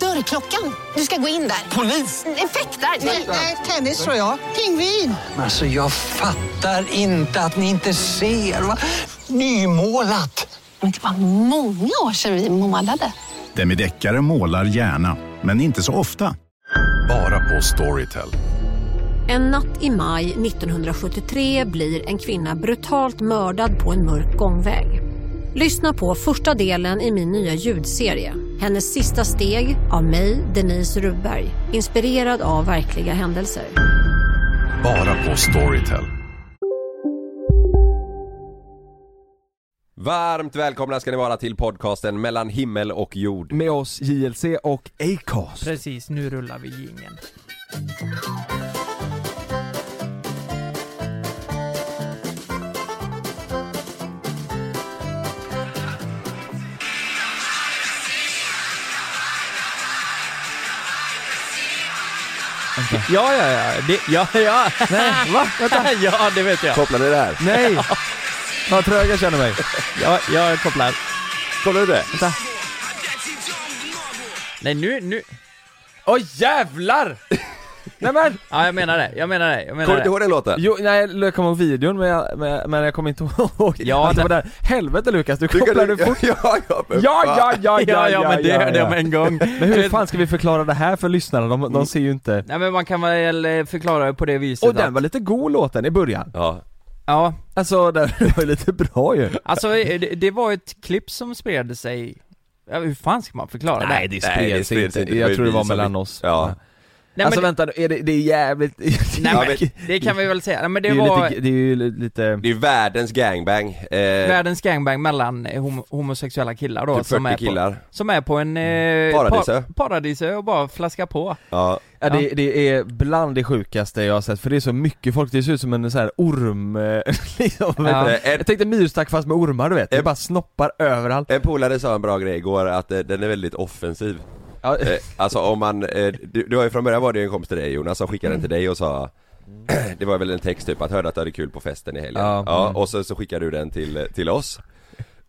Dörrklockan. Du ska gå in där. Polis? Effektar? Nej, tennis tror jag. Pingvin. Alltså jag fattar inte att ni inte ser. Va? Nymålat! Men det var många år sedan vi målade. Demideckare målar gärna, men inte så ofta. Bara på Storytel. En natt i maj 1973 blir en kvinna brutalt mördad på en mörk gångväg. Lyssna på första delen i min nya ljudserie. Hennes sista steg av mig, Denise Rubberg. Inspirerad av verkliga händelser. Bara på Storytel. Varmt välkomna ska ni vara till podcasten mellan himmel och jord. Med oss JLC och Acast. Precis, nu rullar vi jingeln. Ja, ja, ja, det, ja, ja. Nej, va? Vänta. ja, det vet jag. Kopplar ni det här? Nej! Vad trög jag känner mig. Ja, jag kopplar. Kopplar du det? Vänta. Nej, nu, nu. Åh jävlar! Nej men! Ja, jag menar det, jag menar det, jag menar Kommer du inte det. ihåg den låten? Jo, nej jag kommer ihåg videon men jag, men, men jag kommer inte ihåg Ja, att det det- var där. Helvete Lukas, du kopplade fort! Ja, ja, Ja, fan. ja, ja, Ja, ja, men det hörde jag med en gång. Men hur fan ska vi förklara det här för lyssnarna? De, de ser ju inte Nej men man kan väl eh, förklara det på det viset Och den var lite god låten i början Ja, Ja, Alltså den var ju lite bra ju alltså eh, det, det var ett klipp som spred sig Ja, hur fan ska man förklara det? Nej det Nej, det sig spred inte, sig inte. Det var jag tror det vi var mellan fick- oss ja. Nej, Alltså men, vänta, är det, det är jävligt nej, men, det kan vi väl säga, nej, men det det, är var lite, det är ju lite Det är världens gangbang. Eh, världens gangbang mellan eh, homo homosexuella killar då typ 40 som är, på, killar. som är på en eh, Paradisö. par- paradisö och bara flaskar på Ja, Ja, det, det är bland det sjukaste jag har sett, för det är så mycket folk, det ser ut som en sån här orm, eh, liksom, Ja. Jag tänkte myrstack fast med ormar du vet, det Eh. bara snoppar överallt en polare sa en bra grej igår att eh, den är väldigt offensiv. Ja, Eh, alltså om man, eh, du, du har ju från början var det en kompis till dig Jonas som skickade den till dig och sa Det var väl en text typ att hörde att du hade kul på festen i helgen Ja. Ja, och så, så skickade du den till, till oss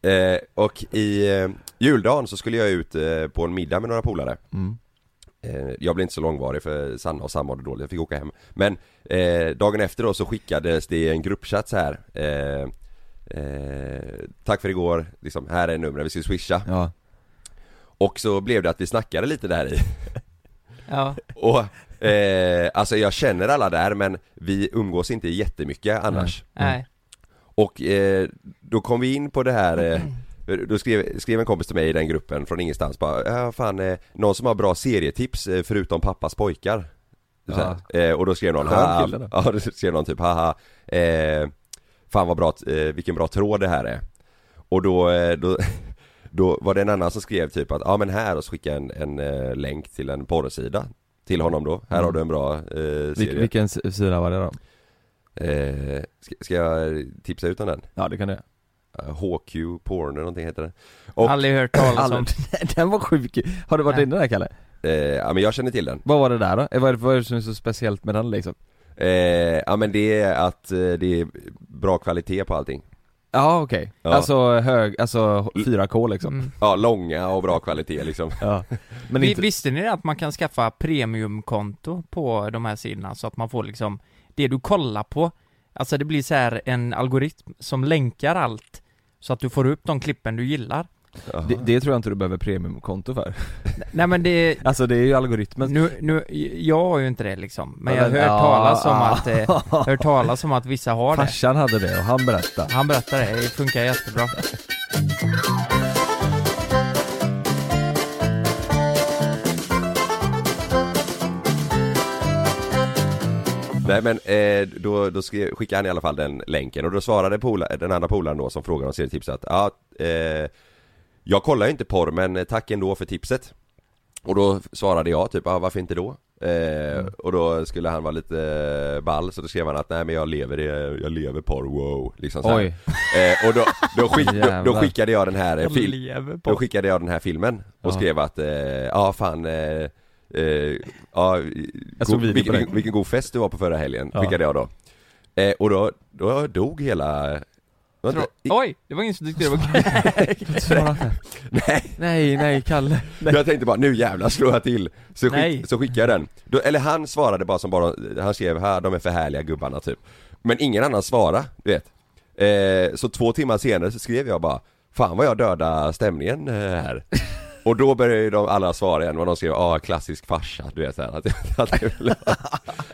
eh, Och i eh, juldagen så skulle jag ut eh, på en middag med några polare Mm. eh, Jag blev inte så långvarig för Sanna och Sam mådde dåligt, jag fick åka hem Men eh, dagen efter då så skickades det en gruppchatt så här Tack för igår, liksom, här är numret, vi ska swisha ja. Och så blev det att vi snackade lite där i. Ja, Och, eh, alltså jag känner alla där men vi umgås inte jättemycket annars. Nej. Och eh, då kom vi in på det här eh, Då skrev, skrev en kompis till mig i den gruppen från ingenstans bara Ja fan, eh, någon som har bra serietips eh, förutom pappas pojkar. Här. eh, Och då skrev någon haha. Ja, då skrev någon typ haha eh, Fan vad bra, eh, vilken bra tråd det här är. Och då, eh, då Då var det en annan som skrev typ att, ja men här och så skickade en, en eh, länk till en porrsida Till honom då, här Mm. har du en bra eh, Vil, serie vilken s- sida var det då? eh, ska, ska jag tipsa ut om den? Ja det kan du göra Eh, HQ Porn eller någonting heter det Och, Aldrig hört talas om Den var sjuk Har du varit Nej. inne där Kalle? eh, ja men jag känner till den Vad var det där då? Eh, Vad är det, vad är det som är så speciellt med den liksom? eh, Ja men det är att eh, det är bra kvalitet på allting Ja okej, Ja. alltså hög, alltså 4K liksom mm. Ja, långa och bra kvalitet liksom Ja, men Vi, inte, Visste ni att man kan skaffa premiumkonto på de här sidorna så att man får liksom det du kollar på Alltså det blir så här en algoritm som länkar allt så att du får upp de klippen du gillar. Det, det tror jag inte du behöver premiumkonto för. Nej men det, Alltså det är ju algoritmen. Nu, nu, jag har ju inte det liksom. Men Ja, jag har hört ja, talas om ja. att, eh, hört talas om att vissa har det. Farsan hade det och han berättade. Han berättar det, det funkar jättebra. Nej men eh, då, då skickade han i alla fall den länken. Och då svarade pola, den andra polaren då som frågade om serietips att ja, eh, Jag kollar ju inte porr men eh, tack ändå för tipset Och då svarade jag typ, ah, varför inte då? Eh, och då skulle han vara lite ball så då skrev han att nej men jag lever, jag lever porr, wow liksom så. Oj. Eh, och då, då, skick, då, då skickade jag den här eh, Jag fil- lever på Då skickade jag den här filmen och Ja. skrev att, eh, ja fan eh, eh, Ja, såg god, video vilken, vilken, vilken god fest du var på förra helgen, Ja. skickade jag då eh, Och då, då dog hela Var inte- i- Oj, det var ingen som tyckte det var kul. Nej, Nej, nej Kalle. Nej. jag tänkte bara nu jävlar slår jag till. Så, skick, så skickade jag den. Då, Eller han svarade bara som bara, han skrev här, de är för härliga gubbarna typ. Men ingen annan svarade, du vet. Eh, Så två timmar senare så skrev jag bara Fan vad jag döda stämningen eh, här Och då började ju de alla svara igen och de skrev ah klassisk farsa, du vet så här, att, att,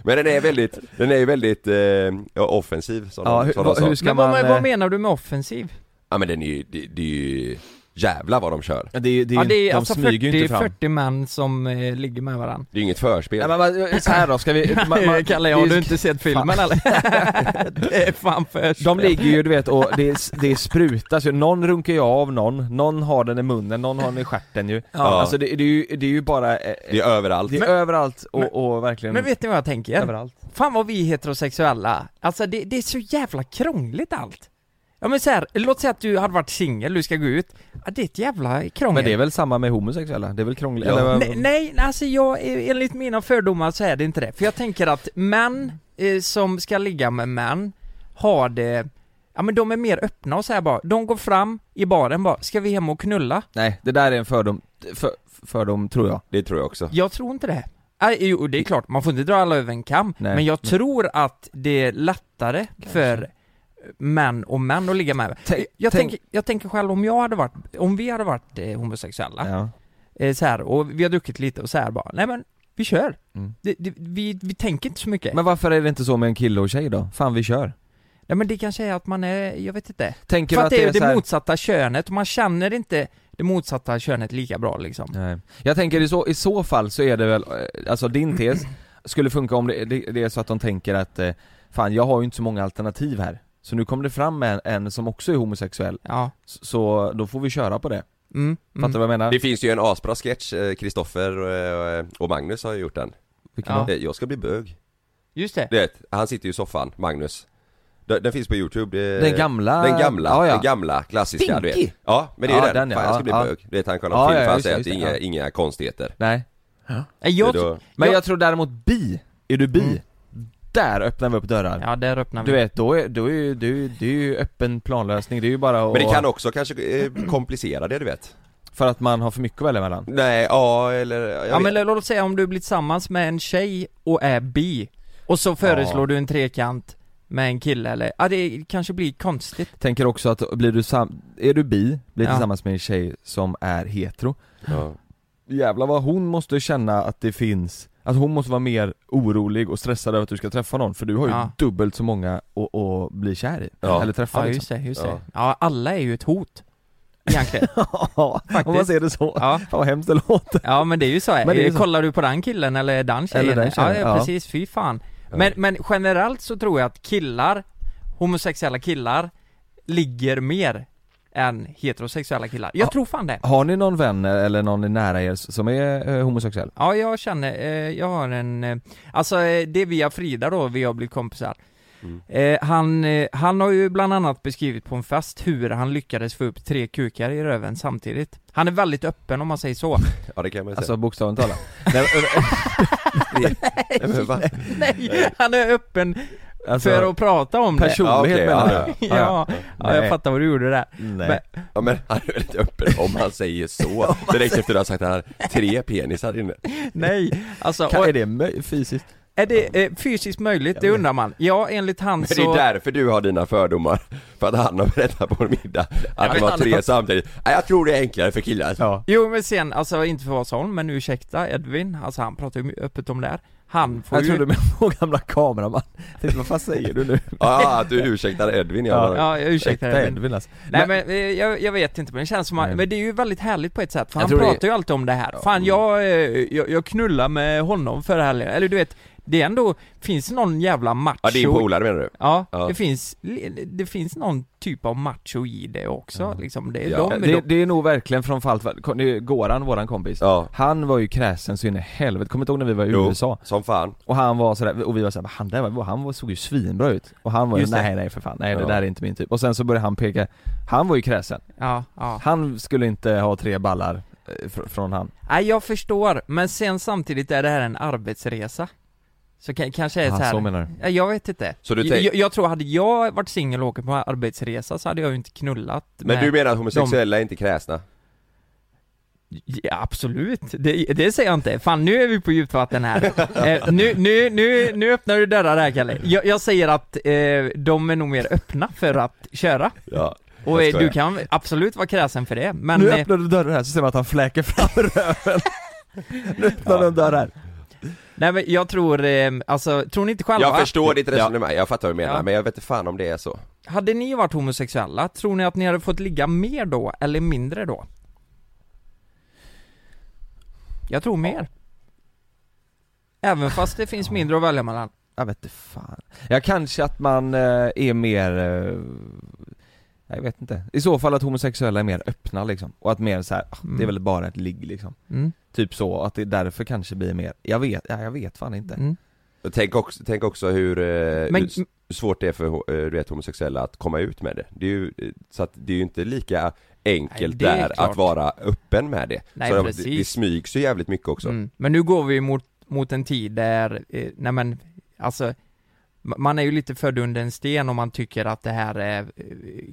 Men den är väldigt, den är ju väldigt eh, offensiv som, Ja, de, hur- som de vad- sa hur ska Men man... vad, eh, vad menar du med offensiv? Ja men den är ju, det, det är ju Jävlar vad de kör. Ja, det är, det är, ja det är de alltså smyger ju 40, inte fram. 40 män som eh, ligger med varandra Det är inget förspel. Ja, men, vad- så här då, ska vi... man- man- Kalle, har du inte sett filmen eller? det är fan för De ligger ju du vet och det, det sprutas ju, någon runkar ju av någon, någon har den i munnen, någon har den i stjärten ju. Ja. Alltså det, det, är ju, det är ju bara, eh, Det är överallt. det är Men- överallt och, men- och verkligen Men vet ni vad jag tänker? överallt. Fan vad vi heterosexuella, alltså det, det är så jävla krångligt allt Ja men så här, låt säga att du hade varit singel, du ska gå ut, ja, det är ett jävla krångel Men det är väl samma med homosexuella? Det är väl krångligt? Ja. Eller, Nej, nej, alltså jag, enligt mina fördomar så är det inte det. För jag tänker att män eh, som ska ligga med män har det, ja men de är mer öppna och så här bara, de går fram i baren bara, ska vi hem och knulla? nej, det där är en fördom, för, fördom tror jag Det tror jag också Jag tror inte det. Jo, det är klart, man får inte dra alla över en kam, Nej, men jag tror att det är lättare för män och män att ligga med. Tänk- jag, tänk- tänker, jag tänker själv om jag hade varit, om vi hade varit eh, homosexuella, ja. eh, så här, och vi har druckit lite och så här bara, nej men vi kör. Mm. Det, det, vi, vi tänker inte så mycket. Men varför är det inte så med en kille och tjej då? Fan vi kör nej men det kanske är att man är, jag vet inte. Tänker För du att det är det här- motsatta könet, man känner inte det motsatta könet lika bra liksom. Nej. Jag tänker i så, i så fall så är det väl, eh, alltså din tes skulle funka om det, det, det är så att de tänker att eh, Fan jag har ju inte så många alternativ här Så nu kommer det fram en, en som också är homosexuell Ja. Så, så då får vi köra på det Mm, Fattar du mm. vad jag menar? Det finns ju en asbra sketch, eh, Kristoffer och, och Magnus har ju gjort den Vilken Ja. då? Eh, Jag ska bli bög Just det. Du vet, han sitter ju i soffan, Magnus Den, den finns på youtube det, Den gamla? Den gamla, Ja, ja. den gamla klassiska du vet Ja, men det är Ja, den, den, ja. Fan, jag ska bli Ja, ja. bög Du vet han kollar Ja, film ja, för han just säger det, att det är det, inga, inga konstigheter Nej Nej, jag, Det då- Men jag- jag tror däremot bi, är du bi? Mm. Där öppnar vi upp dörrar Ja, där öppnar vi. Du vet, då är, då är, ju- det det är ju öppen planlösning, det är ju bara att, Men det kan också kanske eh, komplicera det du vet För att man har för mycket att välja mellan Nej, ja eller Ja vet. men låt säga om du blir tillsammans med en tjej och är bi Och så föreslår du en trekant med en kille eller, ja det kanske blir konstigt Tänker också att blir du sam- är du bi, blir Ja. tillsammans med en tjej som är hetero ja. Jävlar vad hon måste känna att det finns Att hon måste vara mer orolig och stressad över att du ska träffa någon för du har ju Ja. dubbelt så många att, att bli kär i, Ja. eller träffa Ja liksom. just det, just Ja. det Ja alla är ju ett hot Egentligen Ja, om man Faktiskt. ser det så. Ja, Fan vad hemskt det låter. ja men det är ju så. Men det är så. kollar du på den killen eller den tjejen? Eller den tjejen, ja, ja ja. precis, fy fan Ja. men, men generellt så tror jag att killar, homosexuella killar, ligger mer än heterosexuella killar Jag Ja. tror fan det Har ni någon vän eller någon nära er som är eh, homosexuell? Ja, jag känner, eh, jag har en, eh, alltså eh, det är via Frida då, vi har blivit kompisar Mm. eh, han, eh, han har ju bland annat beskrivit på en fest hur han lyckades få upp tre kukar i röven samtidigt Han är väldigt öppen om man säger så ja det kan man ju Alltså säga bokstavligt talat? Nej, Nej, va? Nej, han är öppen alltså, för att prata om det. personlighet Ja, okej, menar ja, du? Ja, ja, jag fattar vad du gjorde där. Nej. Ja men han är väldigt öppen om han säger så. Direkt efter att ha sagt att han har tre penisar inne. Nej, alltså, Kan, och, är det fysiskt? är det eh, fysiskt möjligt? Det undrar man. Ja, enligt han Men det så är därför du har dina fördomar. För att han har berättat på en middag att men de har han tre har- samtidigt. Nej, Jag tror det är enklare för killar. Ja. Jo men sen, alltså inte för att vara sån, men ursäkta Edvin, alltså han pratar ju öppet om det här Han får Jag ju trodde med vår gamla kameraman, jag tänkte vad fan säger du nu? Ja, att du ursäktar Edvin Ja. ja, Ja, jag ursäktar Äkta Edvin. Edvin alltså. Nej Men- men, eh, jag, jag vet inte men det känns som att, men det är ju väldigt härligt på ett sätt för Jag han tror det- pratar ju alltid om det här. Fan jag, eh, jag, jag knullar med honom förra helgen, eller du vet det är ändå, finns någon jävla macho Ja din polare menar du? Ja, Ja. det finns, det finns någon typ av macho i det också liksom, det, Ja. de, det, de, det är nog verkligen från fall till är Goran, våran kompis. Ja, Han var ju kräsen så in i helvete, kommer inte ihåg när vi var i Jo. USA? som fan. Och han var sådär, och vi var såhär, han där var, han var, såg ju svinbra ut. Och han var ju, nej nej för fan, nej det Ja. där är inte min typ. Och sen så började han peka, han var ju kräsen. Ja, ja. Han skulle inte ha tre ballar eh, fr- från han. Nej jag förstår, men sen samtidigt är det här en arbetsresa Så ka- kanske är Ja, så här. så menar du? Ja, jag vet inte. Så du jag, tänk- jag, jag tror, hade jag varit singel och åkt på arbetsresa så hade jag ju inte knullat Men du menar att homosexuella är inte kräsna? Ja, absolut, det, det säger jag inte. Fan nu är vi på djupt vatten här. eh, nu, nu, nu, nu öppnar du dörrar här Kalle. Jag, jag säger att eh, de är nog mer öppna för att köra. Ja Och eh, du kan absolut vara kräsen för det, men... Nu eh, öppnar du dörren här så ser man att han fläker fram röven Nu öppnar du en dörr här nej men jag tror, eh, alltså, tror ni inte själva? Jag förstår ditt resonemang, jag fattar vad du menar, Ja. men jag vet inte fan om det är så Hade ni varit homosexuella, tror ni att ni hade fått ligga mer då, eller mindre då? Jag tror mer. Även fast det finns mindre att välja mellan. Jag vet inte fan Ja kanske att man eh, är mer eh, Jag vet inte I så fall att homosexuella är mer öppna liksom Och att mer så här, ah, det är Mm. väl bara ett ligg liksom Mm. Typ så, att det därför kanske blir mer Jag vet, ja, jag vet fan inte Mm. Tänk också, tänk också hur, eh, Men- hur svårt det är för eh, du vet, homosexuella att komma ut med det. Det är ju, eh, så att det är ju inte lika enkelt Nej, det är där klart. att vara öppen med det. Nej, så det, precis. det smygs ju jävligt mycket också. Mm. Men nu går vi mot, mot en tid där, eh, nej men, alltså man är ju lite född under en sten om man tycker att det här är eh,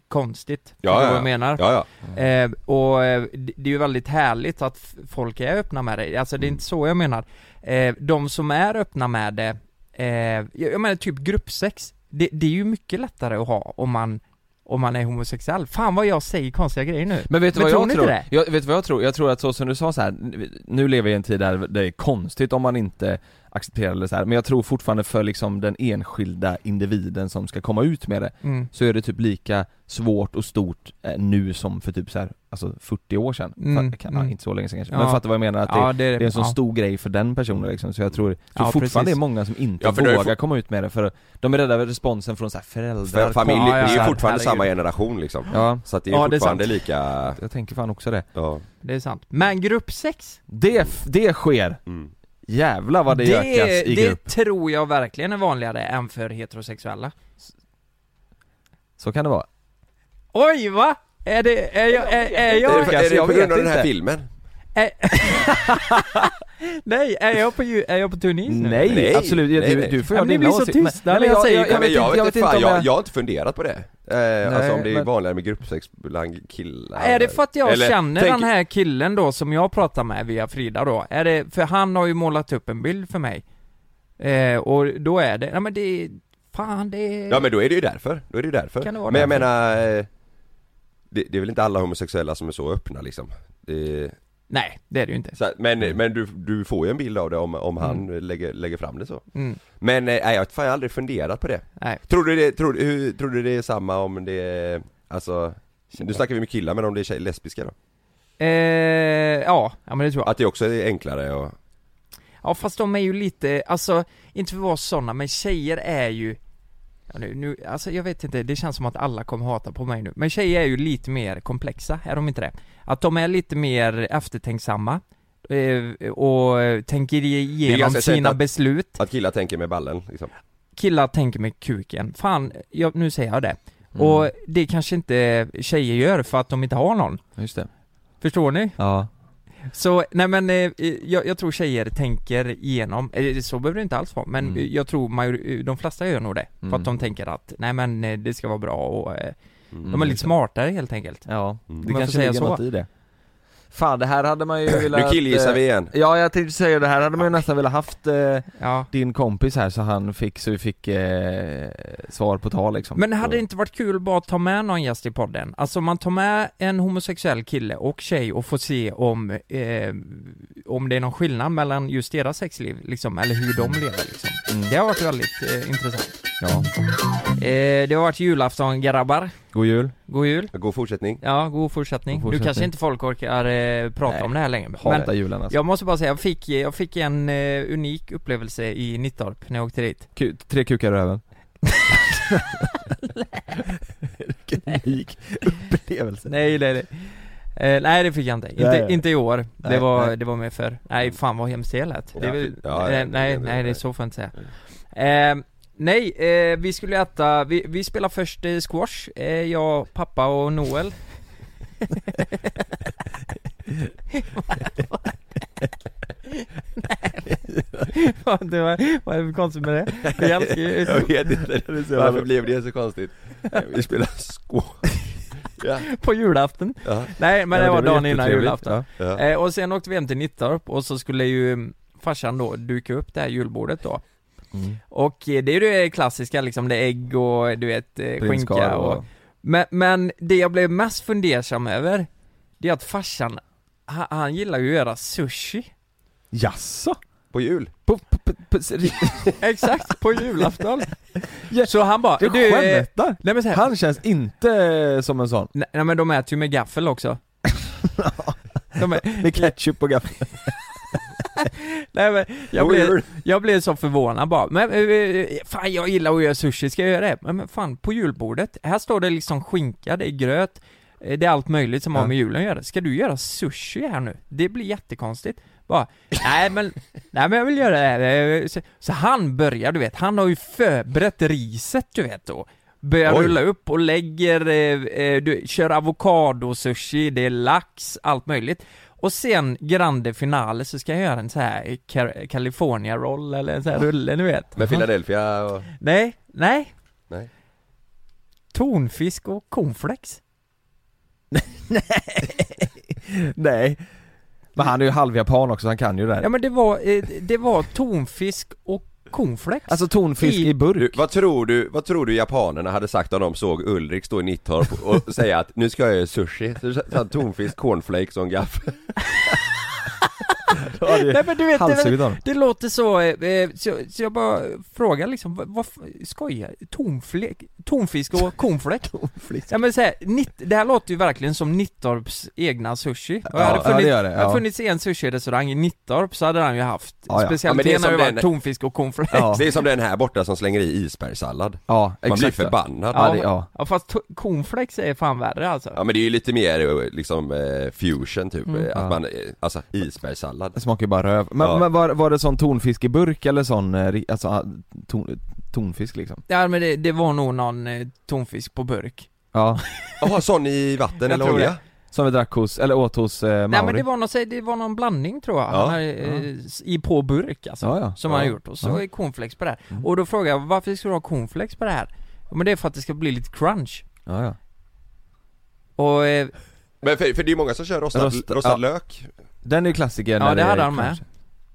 konstigt. Ja, du ja, vad jag menar? Ja, ja. Eh, och eh, det är ju väldigt härligt att folk är öppna med det, alltså det är inte så jag menar. Eh, de som är öppna med det, eh, jag menar typ gruppsex, det, det är ju mycket lättare att ha om man, om man är homosexuell. Fan vad jag säger konstiga grejer nu. Men vet du vad tror jag tror? det? Jag, vet vad jag tror? Jag tror att så som du sa så här, nu lever vi i en tid där det är konstigt om man inte accepterar det så här. men jag tror fortfarande för liksom den enskilda individen som ska komma ut med det Mm. Så är det typ lika svårt och stort eh, nu som för typ så här, alltså 40 år sedan, Mm, Fa- kan, mm. inte så länge sedan kanske, Ja. men fattar vad jag menar? Att Ja, det, det är- det är en sån ja. stor grej för den personen liksom, så jag tror, tror Ja, fortfarande precis. det är många som inte för det vågar for- komma ut med det för de är rädda för responsen från så här föräldrar, För familj, Ja, ja, det är ju fortfarande samma generation liksom. Ja, Så att det är Ja, det är fortfarande lika, jag tänker fan också det ja. Det är sant. Men gruppsex? Det, f- det sker! Mm. Jävlar vad det, gökas i det grupp, tror jag verkligen är vanligare än för heterosexuella. så kan det vara Oj va? Är det, är jag, är, är jag, Är det, är det jag på vet grund av den här inte. filmen? Nej, är jag på, är jag på turnis nu? Nej, Nej, absolut, nej, du, nej. du får göra men dina blir så åsikter. tysta Men- när nej, jag säger- Ja, men jag, vet inte fan, om jag, jag har inte funderat på det. Eh, alltså om det är men- vanligare med gruppsex bland killar Är det för att jag Eller, känner tänk- den här killen då som jag pratar med via Frida då? Är det, för han har ju målat upp en bild för mig. Eh, och då är det, nej men det fan det. Ja men då är det ju därför, då är det ju därför. Kan det vara men jag därför? menar, eh, det, det är väl inte alla homosexuella som är så öppna liksom. Det, Nej, det är det ju inte. så, men men du, du får ju en bild av det om, om han lägger, lägger fram det så. Mm. Men eh, nej, jag har fan jag har aldrig funderat på det. Nej. Tror du det, tror, hur, tror du det är samma om det är, alltså, nu snackar vi med killar men om det är tjej, lesbiska då? Eh, ja, ja men det tror jag. Att det också är enklare och, Ja fast de är ju lite, alltså, inte för att vara sådana, men tjejer är ju ja, nu, nu, alltså jag vet inte, det känns som att alla kommer hata på mig nu, men tjejer är ju lite mer komplexa, är de inte det? Att de är lite mer eftertänksamma eh, och tänker igenom sina att- beslut att killar tänker med ballen liksom. Killar tänker med kuken, fan, jag, nu säger jag det Mm. Och det kanske inte tjejer gör för att de inte har någon Just det Förstår ni? Ja Så, nej men eh, jag, jag tror tjejer tänker igenom, eh, så behöver det inte alls vara, men Mm. eh, jag tror major, de flesta gör nog det, för Mm. att de tänker att, nej men eh, det ska vara bra och eh, Mm. de är lite smartare helt enkelt Ja, Mm. det kanske ligger så. något i det Fan det här hade man ju velat Nu killgissar eh, vi igen. Ja jag tänkte säga det här hade man ju nästan velat haft eh, Ja din kompis här så han fick, så vi fick eh, svar på tal liksom Men hade det inte varit kul bara att ta med någon gäst i podden? Alltså man tar med en homosexuell kille och tjej och får se om, eh, om det är någon skillnad mellan just deras sexliv liksom, eller hur de lever liksom Mm. Det har varit väldigt eh, intressant Ja. Eh, det har varit julafton grabbar. God jul. God jul. God fortsättning. Ja, god fortsättning. God fortsättning. Nu kanske inte folk orkar eh, prata Nej, om det här längre. Hata julen alltså. jag måste bara säga, jag fick, jag fick en eh, unik upplevelse i Nittorp när jag åkte dit. Ku- tre kukar i röven. Vilken unik upplevelse. Nej, nej, nej. Eh, nej det fick jag inte, inte, Nej, nej. inte i år. Det Nej, var, nej. det var mer för Nej fan vad hemskt det lät. Det är väl, Ja, eh, ja, nej, det- nej det är så får jag inte säga. Eh, nej, eh, vi skulle äta, vi, vi spelar först eh, squash, eh, jag, pappa och Noel. Vad det var, vad är det för konstigt med det? Vi älskar ju Jag vet inte, varför blev det så konstigt? Vi spelar skå... Ja. på julafton. Ja. Nej men Ja, det var blir dagen innan jättetrevligt. julafton. Ja. Eh, och sen åkte vi hem till Nittorp och så skulle ju farsan då duka upp det här julbordet då. Mm. Och eh, det är ju det klassiska liksom, det är ägg och du vet eh, skinka och... och... Men, men det jag blev mest fundersam över, det är att farsan, han, han gillar ju att göra sushi. Jaså? På jul? På, på, på, på, Exakt, på julafton. Så han bara, du du... eh, skämtar? Nej men så här, Han känns inte som en sån. nej, nej men de äter ju med gaffel också. De är, Med ketchup på gaffel. Nej men, jag blev, jag blev så förvånad bara, men eh, fan jag gillar att göra sushi, ska jag göra det? Men, men fan, på julbordet, här står det liksom skinka, det är gröt, eh, det är allt möjligt som har med julen att göra. Ska du göra sushi här nu? Det blir jättekonstigt. Bara, nej men, nej men jag vill göra det här. Eh, Så, så han börjar, du vet, han har ju förberett riset du vet då. Börjar Oj. rulla upp och lägger, eh, eh, du, kör avokado-sushi, det är lax, allt möjligt. Och sen grande finale så ska jag göra en så här California roll eller en sån här rulle ni vet. Med Philadelphia och... Nej, nej. Nej. Tonfisk och cornflakes. Nej. Men han är ju halvjapan också, han kan ju det här. Ja men det var, eh, det var tonfisk och cornflakes. Alltså tonfisk I- i burk. Du, vad tror du, vad tror du japanerna hade sagt om de såg Ulrik stå i Nittorp och säga att nu ska jag göra sushi? Så tonfisk, cornflakes och en gaffel. Hade ju Nej men du vet, det, det låter så, eh, eh, så, så jag bara frågar liksom, vad, vad skojar Tonflek, tonfisk och cornflakes? Ja men så här, det här låter ju verkligen som Nittorps egna sushi. Och Ja, hade ja, funnits, det gör det, hade ja. funnits en sushi-restaurang i Nittorp så hade han ju haft Ja, ja. Ja, men det är specialiteten som hade varit den- tonfisk och cornflakes. Ja. Det är som den här borta som slänger i isbergssallad. Ja, Man blir exakt. förbannad. Ja, det, ja. Ja fast cornflakes är fan värre alltså. Ja men det är ju lite mer eh, liksom fusion typ, Mm. att Ja. man, alltså isbergssallad Det smakar ju bara röv. Men, Ja. men var, var det sån tonfisk i burk eller sån, eh, ri- alltså ah, ton, tonfisk liksom? Ja men det, det var nog någon eh, tonfisk på burk. Ja, Jaha, sån i vatten Jag eller tror olja? som vi drack hos, eller åt hos eh, Mauri. Nej men det var, någon, så- det var någon blandning tror jag, Ja. han hade, eh, s- i på burk alltså. Ja, ja. Som Ja. han har gjort, och så Ja. är cornflakes på det här. Mm. Och då frågar jag, varför ska du ha cornflakes på det här? Ja, men det är för att det ska bli lite crunch. Ja, ja. Och, eh, Men för, för det är många som kör rostad, Rost- rostad ja. lök Den är ju klassiker Ja, när det är hade han med.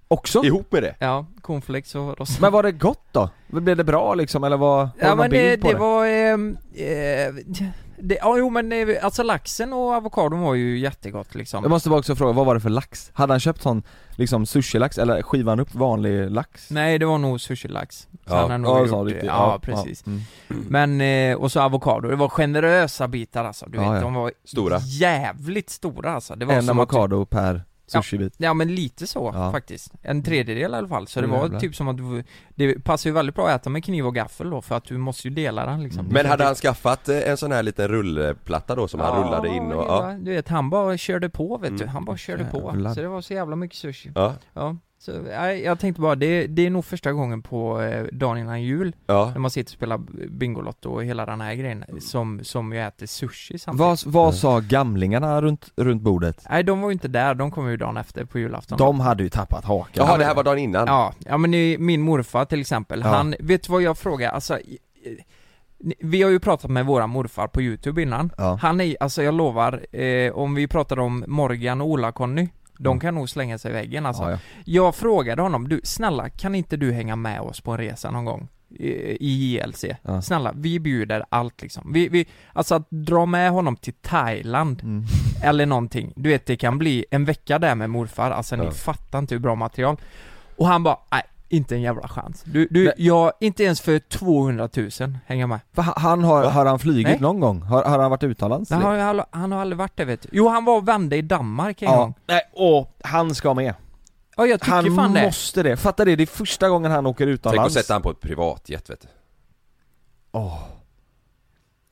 Också? ihop med det. ja, cornflakes och rost. Men var det gott då? Blev det bra liksom, eller du Ja men det, det det? var, ehm, eh, det, ja jo men eh, alltså laxen och avokadon var ju jättegott liksom. Jag måste bara också fråga, vad var det för lax? Hade han köpt sån, liksom sushi-lax, eller skivan han upp vanlig lax? Nej det var nog sushi-lax. Så Ja. han har nog Ja, gjort sån det. riktig, ja, precis. Mm. Men, eh, och så avokado, det var generösa bitar alltså, du Ja, vet, ja. de var Stora. jävligt stora alltså. Det var En som att avokado per sushi-bit. Ja men lite så Ja. faktiskt. En tredjedel i alla fall. Så det var jävlar. typ som att du, det passar ju väldigt bra att äta med kniv och gaffel då för att du måste ju dela den liksom. Mm. Men hade han skaffat eh, en sån här liten rullplatta då som han rullade in och, ja, ja. Du vet, han bara körde på vet du. Mm. Han bara körde på. Så det var så jävla mycket sushi. ja, Ja. Så, nej, jag tänkte bara, det, det är nog första gången på eh, dagen innan jul, ja. när man sitter och spelar Bingolotto och hela den här grejen, som, som jag äter sushi samtidigt. Vad, vad sa gamlingarna runt, runt bordet? Nej, de var ju inte där, de kom ju dagen efter på julafton. De hade ju tappat hakan. Jaha det här var dagen innan? Ja, ja men i, min morfar till exempel, Ja. han, vet du vad jag frågar? Alltså, i- i- ni- vi har ju pratat med våra morfar på youtube innan, Ja. han är, alltså jag lovar, eh, om vi pratar om Morgan och Ola-Conny, de Mm. kan nog slänga sig i väggen alltså. Ja, ja. Jag frågade honom, du snälla kan inte du hänga med oss på en resa någon gång? I, JLC. Ja. Snälla, vi bjuder allt liksom. Vi, vi, alltså att dra med honom till Thailand, Mm. eller någonting. Du vet det kan bli en vecka där med morfar, alltså ni Ja. fattar inte hur bra material. Och han bara, nej, Inte en jävla chans. Du, du jag, inte ens för 200 000 hänger med. Va, han har, Va? har han flugit Nej. någon gång? Har, har han varit utomlands? Han har, han, han har aldrig varit där vet du. Jo han var och vände i Danmark en ja. gång. Nej, och han ska med. Ja jag tycker Han fan det. måste det. Fatta det, det är första gången han åker Tänk att utomlands. sätta han på ett privatjet vet du Åh.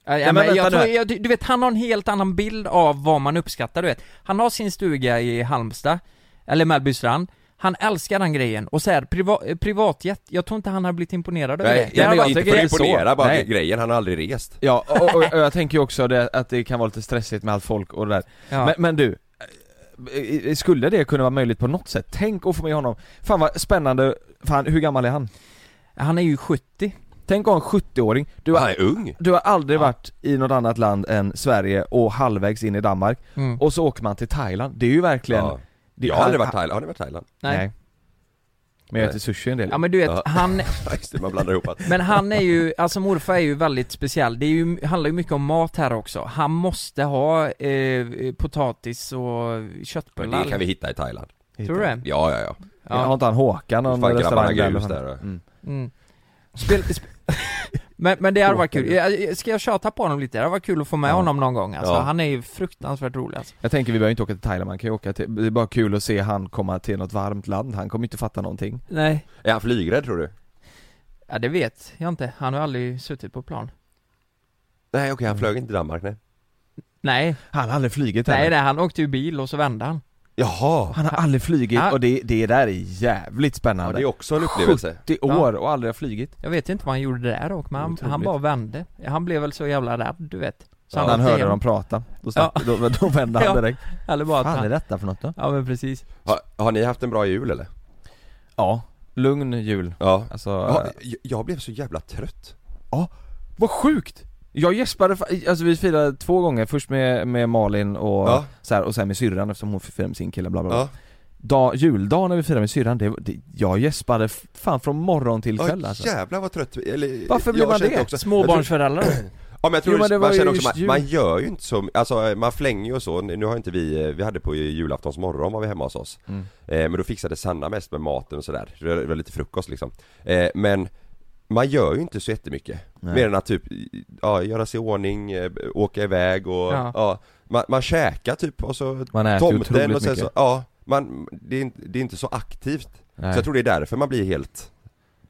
Ja, ja, men jag tror, jag, du vet han har en helt annan bild av vad man uppskattar du vet. Han har sin stuga i Halmstad, eller Mellbystrand. Han älskar den grejen och så här, priva, eh, privatjet, jag tror inte han har blivit imponerad över Nej, det. hade men varit- inte för att imponera, bara Nej. grejen, han har aldrig rest Ja, och, och, och jag tänker ju också det, att det kan vara lite stressigt med allt folk och det där. ja. Men, men du, eh, eh, skulle det kunna vara möjligt på något sätt? Tänk att få med honom. Fan vad spännande, fan hur gammal är han? Han är ju 70. Tänk att ha en 70-åring, du Han har, är ung du har aldrig Ja. varit i något annat land än Sverige och halvvägs in i Danmark, Mm. och så åker man till Thailand, det är ju verkligen ja. Det, Jag har aldrig han- varit i Thailand, har ni varit i Thailand? Nej. Nej. Men jag äter sushi en del Ja men du vet, Ja. han, just man blandar ihop allt men han är ju, alltså morfar är ju väldigt speciell. Det är ju, handlar ju mycket om mat här också. Han måste ha eh, potatis och Men köttbullar. det kan vi hitta i Thailand Tror du det? Ja, ja, ja Ja. Har inte han Håkan någon restaurang där? där. Mm. Mm. Spel, sp- men, men det hade varit kul. Jag- Ska jag tjata på honom lite? Det hade varit kul att få med Ja. honom någon gång alltså. Ja. Han är ju fruktansvärt rolig alltså. Jag tänker vi behöver inte åka till Thailand, man kan ju åka till, det är bara kul att se han komma till något varmt land, han kommer inte fatta någonting Nej. Är han flygrädd tror du? Ja det vet jag inte. Han har aldrig suttit på plan. Nej okej, han flög inte till Danmark nej Nej, Han har aldrig flugit nej, heller. nej han åkte ju bil och så vände han. Jaha! Han har aldrig flugit Ja. och det, det där är jävligt Ja, spännande det är också en upplevelse 70 år och aldrig har flugit Jag vet inte vad han gjorde där dock, men han, han bara vände. Han blev väl så jävla rädd, du vet. Så han åkte hörde dem prata, då, stack, då, då vände han Ja. direkt Eller bara fan är han... detta för något då? Ja men precis. har, har ni haft en bra jul eller? Ja, lugn jul Ja Alltså, ja, eh, jag- Jag blev så jävla trött vad sjukt! Jag gäspade, alltså vi firade två gånger, först med, med Malin och Ja. så här, och sen med syrran eftersom hon firade med sin kille bla bla bla Ja, Dag, juldagen när vi firade med syrran, det, det, jag gäspade fan från morgon till kväll ja alltså jävlar vad trött eller, Varför blir man det? Också, Småbarnsföräldrar. Ja men jag tror Jo, men det var man ju känner också, man, man gör ju inte så, alltså man flänger ju och så, nu har inte vi, vi hade på julaftons morgon var vi hemma hos oss Mm. eh, Men då fixade Sanna mest med maten och sådär, det var lite frukost liksom eh, Men man gör ju inte så jättemycket Nej. Mer än att typ, ja, göra sig i ordning, eh, åka iväg och, Ja. ja, man, man käkar typ och så Man äter tomten otroligt och sen mycket så, ja, man, det är, inte, det är inte så aktivt Nej. Så jag tror det är därför man blir helt,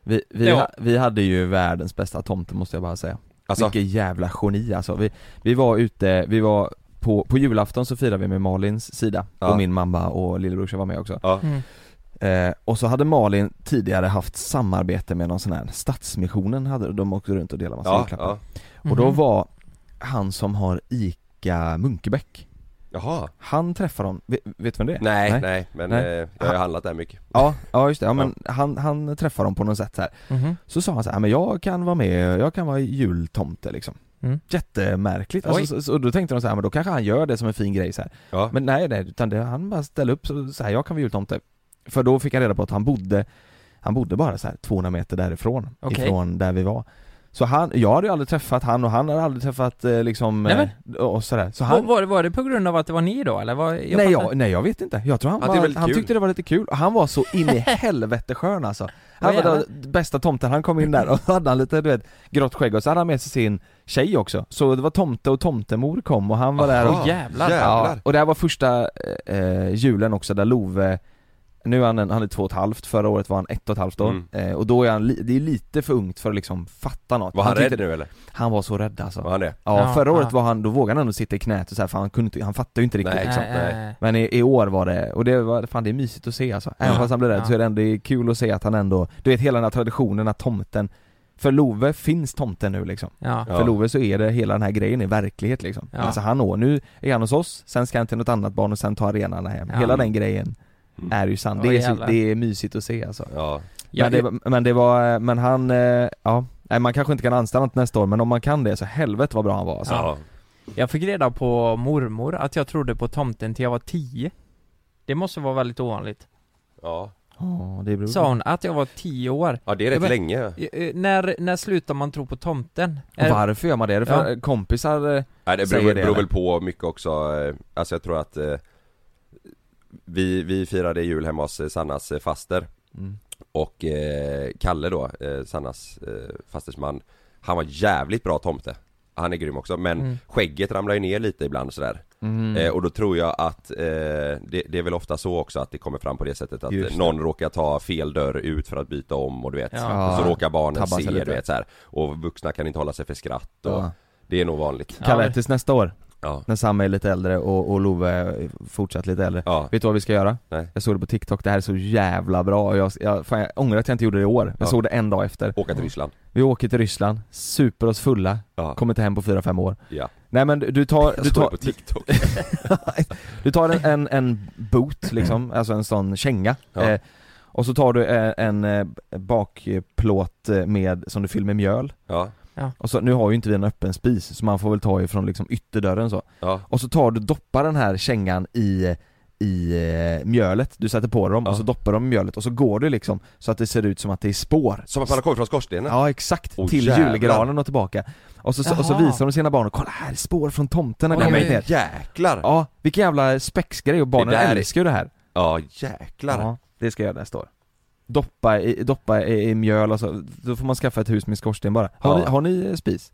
vi, vi, Ja. ha, vi hade ju världens bästa tomte måste jag bara säga alltså, Vilket jävla geni alltså. Vi, vi var ute, vi var på, på julafton så firade vi med Malins sida Ja. och min mamma och lillebrorsa var med också ja, Mm. Eh, Och så hade Malin tidigare haft samarbete med någon sån här Stadsmissionen hade de åkte runt och delade massa ja, julklappar ja, Och då Mhm. var han som har ICA Munkebäck jaha Han träffade dem, vet, vet du vem det är? Nej, nej, men Nej. Eh, jag har ju handlat där mycket Ja, ja just det, ja, men han, han träffade dem på något sätt så här. Mhm. Så sa han så här, men jag kan vara med, jag kan vara jultomte liksom Mm. Jättemärkligt, Oj. alltså, så, så, och då tänkte de så här, men då kanske han gör det som en fin grej så här. Ja, Men nej nej, utan det, han bara ställde upp så, så här, jag kan vara jultomte För då fick jag reda på att han bodde Han bodde bara så här 200 meter därifrån, Okej. ifrån där vi var Så han, jag hade ju aldrig träffat han och han hade aldrig träffat eh, liksom Nej, eh, och sådär Så Var, han, var, var det på grund av att det var ni då eller? Var, jag nej, jag, nej jag vet inte, jag tror han, Han tyckte det var han kul. tyckte det var lite kul och han var så in i helvete skön alltså Han var jävlar. den bästa tomten, han kom in där och hade han lite du vet grått skägg och så hade han med sig sin tjej också Så det var tomte och tomtemor kom och han var där och Aha, jävlar. Ja, och det här var första eh, julen också där Love Nu är han, en, han är två och ett halvt, förra året var han ett och ett halvt år Mm. eh, Och då är han, li, det är lite för ungt för att liksom fatta något var han, tyckte- rädd nu eller? Han var så rädd alltså Var han det? Ja, Ja, förra året ja. var han, då vågade han ändå sitta i knät och så här, för han kunde inte, han fattade ju inte riktigt Nej, liksom. Nej, nej. Men i, i år var det, och det var, fan det är mysigt att se alltså Även Ja, fast han blev rädd ja. så är det ändå det är kul att se att han ändå Du vet hela den här traditionen att tomten För Love finns tomten nu liksom Ja. För Love så är det, hela den här grejen i verklighet liksom Ja. Alltså han å, nu är han hos oss, sen ska han till något annat barn och sen ta arenan hem Ja. Hela den grejen. Är ju sann, Oj, det är, så, det är mysigt att se alltså Ja, men, det, var- men det var, men han, eh, ja Nej man kanske inte kan anställa något nästa år men om man kan det så helvete vad bra han var alltså. ja. Jag fick reda på mormor att jag trodde på tomten till jag var 10 Det måste vara väldigt ovanligt ja. Ja, det Sa hon att jag var 10 år Ja det är rätt men- länge Eh, eh, när, när slutar man tro på tomten? Och Är- varför gör man det? Är det för Ja. kompisar? eh, Nej det Säger beror, det, beror väl på mycket också, eh, alltså jag tror att eh, vi, vi firade jul hemma hos eh, Sannas eh, faster Mm. Och eh, Kalle då, eh, Sannas eh, fastersman Han var jävligt bra tomte Han är grym också men Mm. skägget ramlar ju ner lite ibland sådär Mm. eh, Och då tror jag att eh, det, det är väl ofta så också att det kommer fram på det sättet att Just det. någon råkar ta fel dörr ut för att byta om och du vet Ja. och Så råkar barnen se lite. du vet så här. Och vuxna kan inte hålla sig för skratt och Ja. Det är nog vanligt Kalle, Ja. tills nästa år, Ja, när Sam är lite äldre och, och Love är fortsatt lite äldre. Ja, Vet du vad vi ska göra? Nej. Jag såg det på TikTok, det här är så jävla bra. Och jag, jag, fan, jag ångrar att jag inte gjorde det i år. Jag Ja. såg det en dag efter. Åka till Ryssland. Vi åker till Ryssland, super oss fulla, Ja, kommer inte hem på 4-5 år. Ja. Nej men du- tar, du tar, på TikTok. Du tar en, en, en boot liksom, alltså en sån känga eh, Och så tar du eh, en eh, bakplåt eh, med, som du fyller med mjöl. Ja, Och så, nu har ju inte vi en öppen spis så man får väl ta ifrån liksom ytterdörren så. Ja, Och så tar du, doppar den här kängan i i eh, mjölet, du sätter på dem Ja. och så doppar de i mjölet och så går du liksom så att det ser ut som att det är spår. Som att man har kommit från skorstenen. Ja exakt, Åh, till jävlar. julgranen och tillbaka. Och så, och så visar de sina barn, kolla här är spår från tomten när har men varit ner. Jäklar! Ja, vilken jävla spexgrej och barnen Det där är- älskar ju det här. Ja jäklar! Ja, det ska jag göra nästa år Doppa i, doppa i, i mjöl och så, då får man skaffa ett hus med skorsten bara Har, Ja. ni, har ni eh, spis?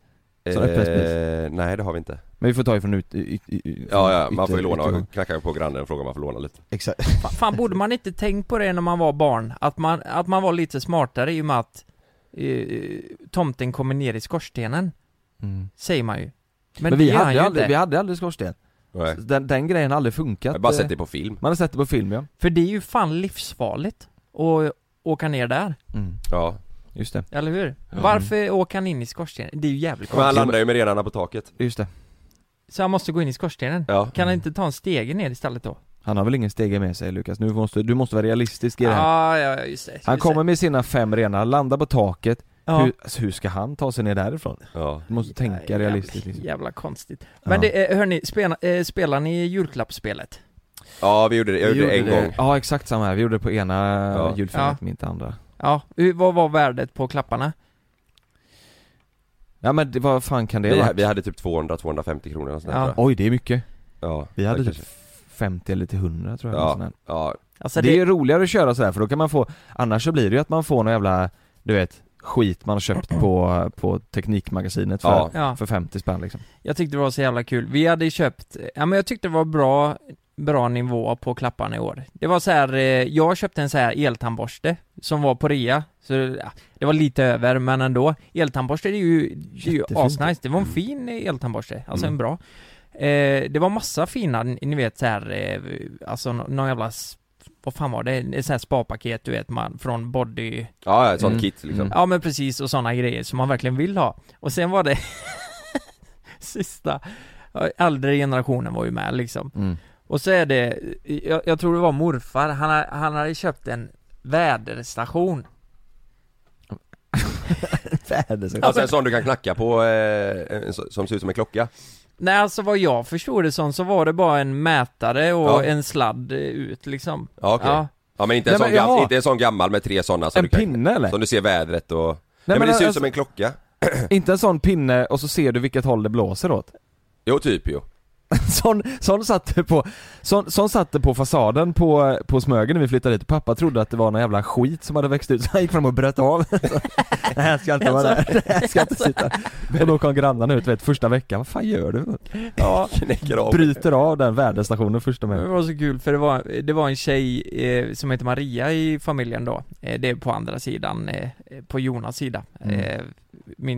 Så öppen spis? Eh, nej det har vi inte Men vi får ta ifrån ut, ut, ut, ut Ja ja, man får ju låna, knacka på grannen och fråga om man får låna lite Exakt Fa- Fan borde man inte tänkt på det när man var barn? Att man, att man var lite smartare i och med att eh, tomten kommer ner i skorstenen, mm. säger man ju Men, Men, vi, hade ju aldrig, inte. vi hade aldrig skorsten den, den grejen har aldrig funkat Jag har bara eh, sett det på film Man har sett det på film ja För det är ju fan livsfarligt att åka ner där, mm. Ja Just det, eller hur? Ja. Varför åker han in i skorstenen? Det är ju jävligt Men han konstigt. landar ju med renarna på taket just det Så han måste gå in i skorstenen? Ja Kan han inte ta en stege ner istället då? Han har väl ingen stege med sig Lukas, nu måste, du måste vara realistisk i det här Ja, ja, just det Han just kommer det. med sina fem renar, landar på taket, ja. hur, alltså, hur ska han ta sig ner därifrån? Ja Du måste tänka Jävla- realistiskt liksom. Jävla konstigt Ja. Men det, eh, hörni, spela, eh, spelar ni julklappsspelet? Ja vi gjorde det, jag Vi gjorde det en gjorde gång Ja exakt samma här, vi gjorde det på ena Ja. julfilmen, Ja. men inte andra Ja, vad var värdet på klapparna? Ja men det, vad fan kan det vi, vara? vi hade typ 200-250 kronor och sånt Ja. Oj det är mycket, Ja vi hade typ 50 eller till 100 tror jag Ja. Ja, Alltså Det är ju roligare att köra sådär för då kan man få, annars så blir det ju att man får någon jävla, du vet, skit man har köpt på, på Teknikmagasinet för. Ja. för 50 spänn liksom Jag tyckte det var så jävla kul. Vi hade köpt, ja men jag tyckte det var bra, bra nivå på klapparna i år. Det var så här, eh, jag köpte en så här eltandborste som var på rea, så ja, det var lite över men ändå. Eltandborste det är ju, det är ju asnice, det var en fin eltandborste, alltså Mm. en bra. Eh, det var massa fina, ni vet så här, eh, alltså nå- någon jävla, vad fan var det? Ett så här spapaket du vet man, från body ja ett sånt Mm. kit liksom Mm. Ja men precis, och sådana grejer som man verkligen vill ha. Och sen var det sista, äldre generationen var ju med liksom. mm. Och så är det, jag, jag tror det var morfar, han, har- han hade köpt en väderstation. Väder, Alltså en sån du kan knacka på, eh, som ser ut som en klocka Nej alltså vad jag förstod det som så var det bara en mätare och Ja. en sladd eh, ut liksom. Ja okej ja. Ja. men inte en, Nej, sån men gam- jaha. inte en sån gammal med tre sådana som En du kan, pinne eller? Som du ser vädret och Nej, Nej, men, det ser ut alltså- som en klocka Inte en sån pinne och så ser du vilket håll det blåser åt Jo typ jo Sån, sån satt det på, sån, sån satt det på fasaden på, på Smögen när vi flyttade dit pappa trodde att det var någon jävla skit som hade växt ut så han gick fram och bröt av Det här ska inte vara där, det här ska inte sitta Och då kom grannarna ut vet, första veckan, vad fan gör du? Ja, av Bryter av den väderstationen första det med var så kul för det var, det var en tjej eh, som heter Maria i familjen då. Eh, det är på andra sidan, eh, på Jonas sida. Mm. Eh, min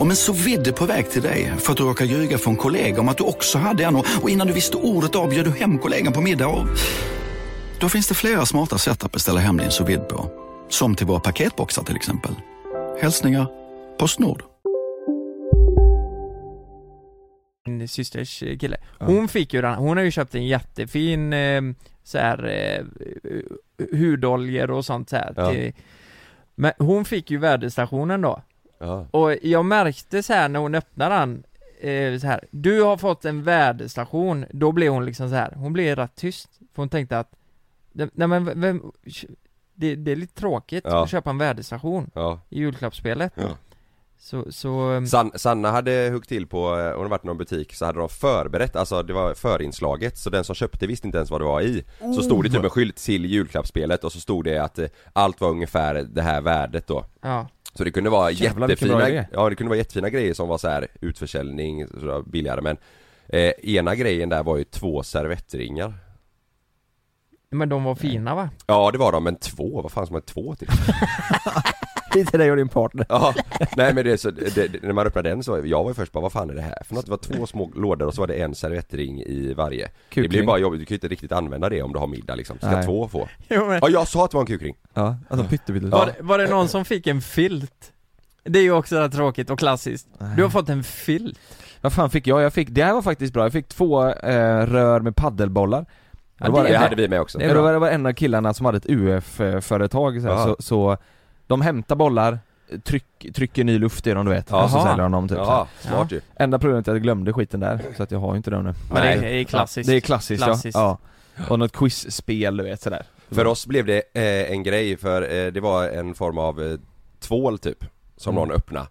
Om en så vidde på väg till dig för att du råkar ljuga från kollega om att du också hade en och innan du visste ordet av du hem kollegan på middag och... Då finns det flera smarta sätt att beställa hem din sous på. Som till våra paketboxar till exempel. Hälsningar Postnord. min systers eh, kille. Hon fick ju den, hon har ju köpt en jättefin eh, så här eh, hudoljor och sånt så här Ja. till, Men hon fick ju väderstationen då Ja. Och jag märkte så här när hon öppnade den eh, så här, du har fått en väderstation, då blev hon liksom så här. hon blev rätt tyst För hon tänkte att, nej men vem, det, det är lite tråkigt Ja. att köpa en väderstation Ja. i julklappsspelet Ja. Så, så San, Sanna hade huggit till på, eh, hon har varit i någon butik så hade de förberett, alltså det var förinslaget så den som köpte visste inte ens vad det var i. Så stod det typ en skylt till julklappsspelet och så stod det att eh, allt var ungefär det här värdet då. Ja. Så det kunde vara Jävlar, jättefina, ja det kunde vara jättefina grejer som var så här utförsäljning, så billigare men eh, Ena grejen där var ju två servettringar. Men de var fina va? Ja det var de, men två, vad fan ska man två till? Hit till dig och din partner. Ja, nej men det, är så, det, det, när man öppnade den så, jag var ju först bara vad fan är det här för något? Det var två små lådor och så var det en servettring i varje Det blir Kukring. bara jobbigt, du kan ju inte riktigt använda det om du har middag liksom, ska Nej. två få? Jo, men- Ja jag sa att det var en kukring! Ja, alltså pyttelite. Var, det, var det någon som fick en filt? Det är ju också tråkigt och klassiskt. Du har fått en filt. Vad fan fick jag? Jag fick, det här var faktiskt bra, jag fick två eh, rör med paddelbollar Ja, var det- Det hade vi med också Det är Ja, var det var en av killarna som hade ett UF-företag så, Ja. så, så de hämtar bollar, tryck, trycker ny luft i dem du vet, Ja. och så Jaha. säljer de dem typ så här. Ja, smart ju! Enda problemet är att jag glömde skiten där, så att jag har ju inte den nu Men det är, det är klassiskt. Det är klassiskt, Klassiskt. ja, ja Och något quizspel du vet sådär För oss blev det eh, en grej för eh, det var en form av eh, tvål typ Som Mm. någon öppnade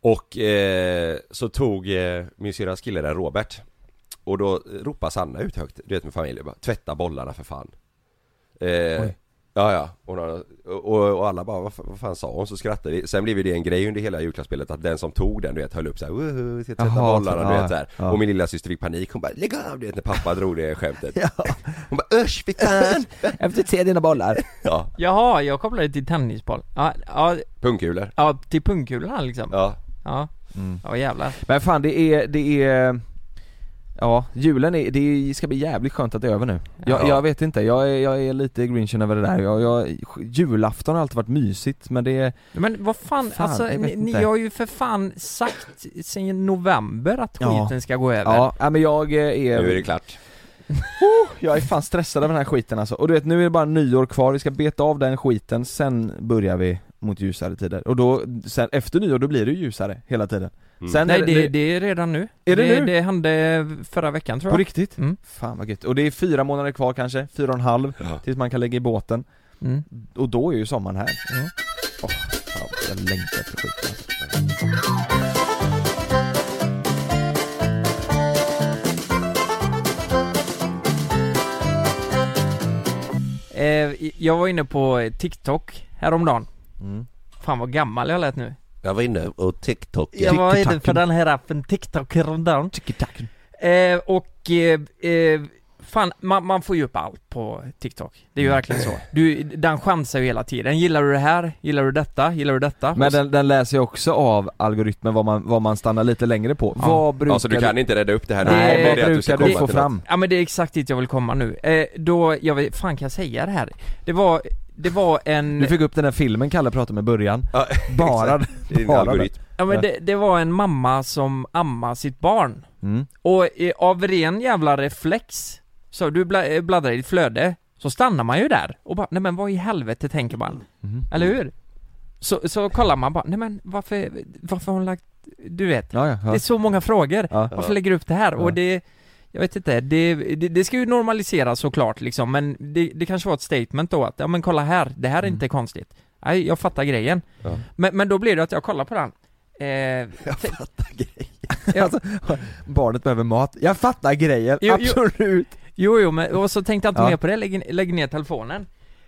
Och eh, så tog eh, min syrras kille där, Robert Och då ropade Sanna ut högt, du vet med familjen bara Tvätta bollarna för fan eh, Oj. Ja ja, hon och, och alla bara vad, fan- vad fan sa hon? Så skrattade vi, sen blev det en grej under hela julklappsspelet att den som tog den du vet höll upp såhär Woho, ska tvätta bollarna så- du ja, vet såhär ja. Och min lilla syster fick panik, hon bara lägg av du vet när pappa drog det skämtet Hon bara usch fy fan! Efter se dina bollar Ja, Jaha, jag kopplade till tennisboll. Ja, ja, pungkulor ja till pungkulorna liksom. Ja, Ja. Mm. Ja jävlar. Men fan det är, det är Ja, julen är, det ska bli jävligt skönt att det är över nu jag, Ja. jag vet inte, jag är, jag är lite grinchen över det där jag, jag, Julafton har alltid varit mysigt men det är Men vad fan, Fan, alltså ni, ni har ju för fan sagt sen november att Ja. skiten ska gå över. Ja, ja men jag eh, är, nu är det klart jag är fan stressad av den här skiten alltså. Och du vet nu är det bara nyår kvar, vi ska beta av den skiten, sen börjar vi mot ljusare tider. Och då, sen efter nyår då blir det ju ljusare hela tiden. Mm. Sen Nej är det, det är redan nu. Är det det, nu? det hände förra veckan tror På jag. riktigt? Mm. Fan vad gött. Och det är fyra månader kvar kanske, fyra och en halv, Ja. tills man kan lägga i båten. Mm. Och då är ju sommaren här. Ja. Åh, fan, jag längtar efter skiten alltså. Eh, jag var inne på TikTok häromdagen. Mm. Fan vad gammal jag lät nu. Jag var inne och TikTok Jag var inne på den här appen TikTok häromdagen. Eh, och eh, eh, fan, man, man får ju upp allt på TikTok. Det är ju verkligen så. Du, den chansar ju hela tiden. Gillar du det här? Gillar du detta? Gillar du detta? Men den, den läser ju också av algoritmen vad man, vad man stannar lite längre på. Ja. Vad brukar Ja så du kan inte rädda upp det här nu? Nej, Det är vad det att du ska brukar du komma få något. fram? Ja men det är exakt dit jag vill komma nu. Eh, då, jag vet, fan kan jag säga det här? Det var, det var en... Du fick upp den där filmen Kalle pratade om i början. Ja, Bara. Det bara algoritm Ja men det, det var en mamma som ammade sitt barn. Mm. Och av ren jävla reflex, så du eh, bläddrar i ditt flöde, så stannar man ju där och bara, nej men vad i helvete tänker man? Mhm. Eller hur? Så, så kollar man bara, nej men varför, varför har hon lagt, du vet, Ja, ja, ja. det är så många frågor, Ja. varför lägger du upp det här? Ja. Och det, jag vet inte, det, det, det ska ju normaliseras såklart liksom, men det, det kanske var ett statement då att, ja men kolla här, det här är Mm. inte konstigt. Nej, jag fattar grejen. Ja. Men, men då blir det att jag kollar på den jag fattar grejen. alltså, barnet behöver mat, jag fattar grejen, Jo, absolut Jo, jo, men och så tänkte jag inte Ja. mer på det, lägg, lägg ner telefonen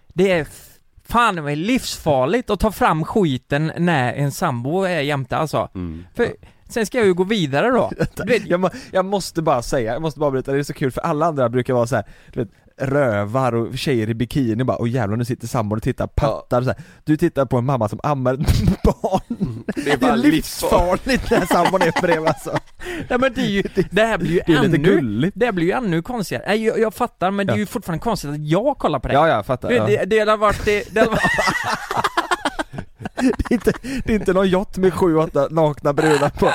Det är fan är livsfarligt att ta fram skiten när en sambo är jämte alltså Mm. För sen ska jag ju gå vidare då jag, må, jag måste bara säga, jag måste bara berätta, det är så kul för alla andra brukar vara så här, du vet, rövar och tjejer i bikini bara, och jävlar nu sitter sambon och tittar, pattar så här. Du tittar på en mamma som ammar ett barn Det är bara livsfarligt när sambon är bredvid alltså Nej men det är ju, det här blir ju det är lite ännu, gulligt. det här blir ju ännu konstigare. Nej, jag, jag fattar men det är ju fortfarande konstigt att jag kollar på det. Ja, jag fattar, Det, ja. det, det hade varit, det, det hade varit det, är inte, det är inte någon yacht med sju, åtta nakna brudar på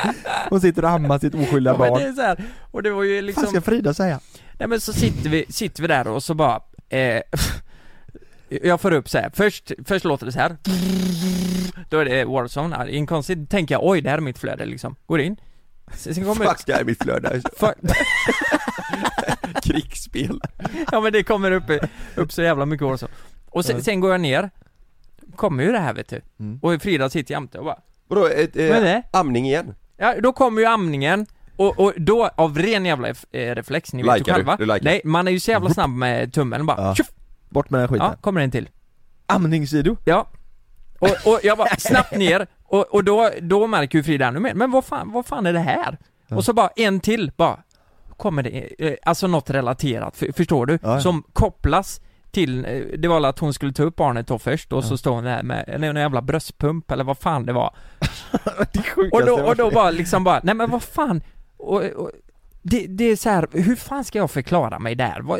Hon sitter och ammar sitt oskyldiga Ja, men barn det är så här, och det var ju liksom Vad ska Frida säga? Nej men så sitter vi, sitter vi där och så bara eh, Jag får upp så här. först, först låter det så här. Då är det Warzone, ja, inkonstigt, tänker jag oj det här är mitt flöde liksom, går in Sen kommer Fuck, det här är mitt flöde. Krigsspel. Ja men det kommer upp, upp så jävla mycket Warzone Och sen, sen går jag ner Kommer ju det här vet du, Mm. och Frida sitter jämte och bara Vadå, ett, eh, det? amning igen? Ja, då kommer ju amningen och, och då, av ren jävla eh, reflex, ni vet ju du? själva Du likar. Nej, man är ju så jävla snabb med tummen bara Ja. tjoff! Bort med den skiten Ja, kommer en till Amningsvideo? Ja Och, och jag bara snabbt ner, och, och då, då märker ju Frida ännu mer, men vad fan, vad fan är det här? Ja. Och så bara en till, bara Kommer det, eh, alltså något relaterat, för, förstår du? Ja, ja. Som kopplas till, eh, det var att hon skulle ta upp barnet då först och Ja. så står hon där med en, jävla bröstpump eller vad fan det var det Och då, och då bara liksom bara, nej men vad fan och, och, det, det är så här, hur fan ska jag förklara mig där? Vad-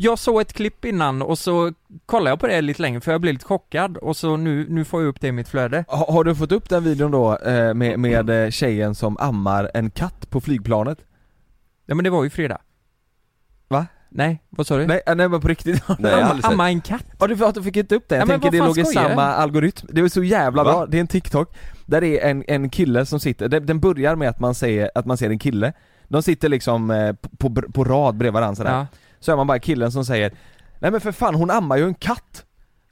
Jag såg ett klipp innan och så kollade jag på det lite längre för jag blev lite chockad och så nu, nu får jag upp det i mitt flöde Ha- Har du fått upp den videon då eh, med, med eh, tjejen som ammar en katt på flygplanet? Ja men det var ju fredag Va? Nej, vad sa du? Nej, nej men på riktigt Nej, jag har Amma, aldrig sett. amma en katt? Ja du, att du fick inte upp det, jag Ja, men tänker vad det fan låg i skojar samma algoritm, det var så jävla Va? bra, det är en TikTok Där det är en, en kille som sitter, den, den börjar med att man säger, att man ser en kille De sitter liksom eh, på, på, på rad bredvid varandra sådär Ja. Så är man bara killen som säger Nej men för fan hon ammar ju en katt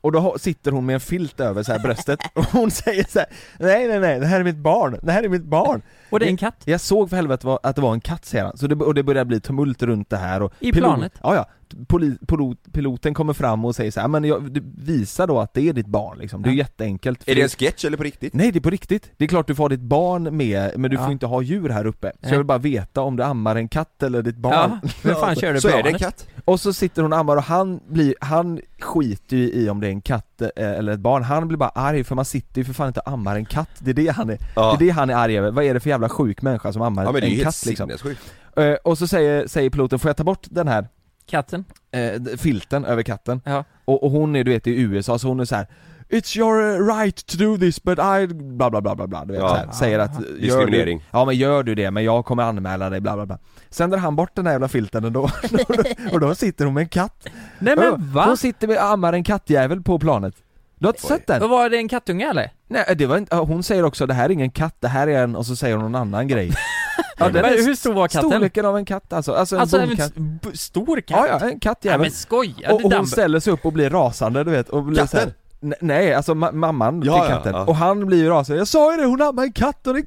och då sitter hon med en filt över så här bröstet och hon säger så här: Nej nej nej, det här är mitt barn, det här är mitt barn Och det är en katt? Jag såg för helvete att det var en katt säger han, så det, och det börjar bli tumult runt det här och I planet? Ja ja, Poli, pilot, piloten kommer fram och säger så här, men jag, du, visa då att det är ditt barn liksom, det är Ja. jätteenkelt Är det en sketch eller på riktigt? Nej det är på riktigt, det är klart du får ha ditt barn med, men du Ja. får inte ha djur här uppe Så Nej. jag vill bara veta om du ammar en katt eller ditt barn Ja, hur fan kör du Så är det en planet? katt? Och så sitter hon och ammar och han blir, han skiter ju i om det är en katt eh, eller ett barn, han blir bara arg för man sitter ju för fan inte och ammar en katt, det är det han är, Ja. det är det han är arg över, vad är det för jävla sjuk människa som ammar Ja men det är en katt liksom? Eh, Och så säger, säger piloten, får jag ta bort den här Katten? eh, filten över katten? Ja. Och, och hon är du vet i USA så hon är så här. It's your uh, right to do this but I bla bla bla bla bla du vet Ja. så här, säger att gör Diskriminering. Du, ja men gör du det men jag kommer anmäla dig bla bla bla Sen drar han bort den här jävla filten ändå och då sitter hon med en katt Nej Ja, men va? Hon sitter med ammar en kattjävel på planet Du har inte sett den? Var det en kattunge eller? Nej det var inte, hon säger också det här är ingen katt, det här är en, och så säger hon någon annan grej Ja, den Men är hur stor var katten? Storleken av en katt alltså, alltså en Alltså en bonkatt. s- b- stor katt? Ja ja, en Nej kattjävel men skojar och, du och hon ställer sig upp och blir rasande du vet och blir Katten? så här, "Ne- Nej, alltså ma- mamman Ja, till ja, katten, ja. och han blir ju rasande, jag sa ju det, hon ammar en katt och det...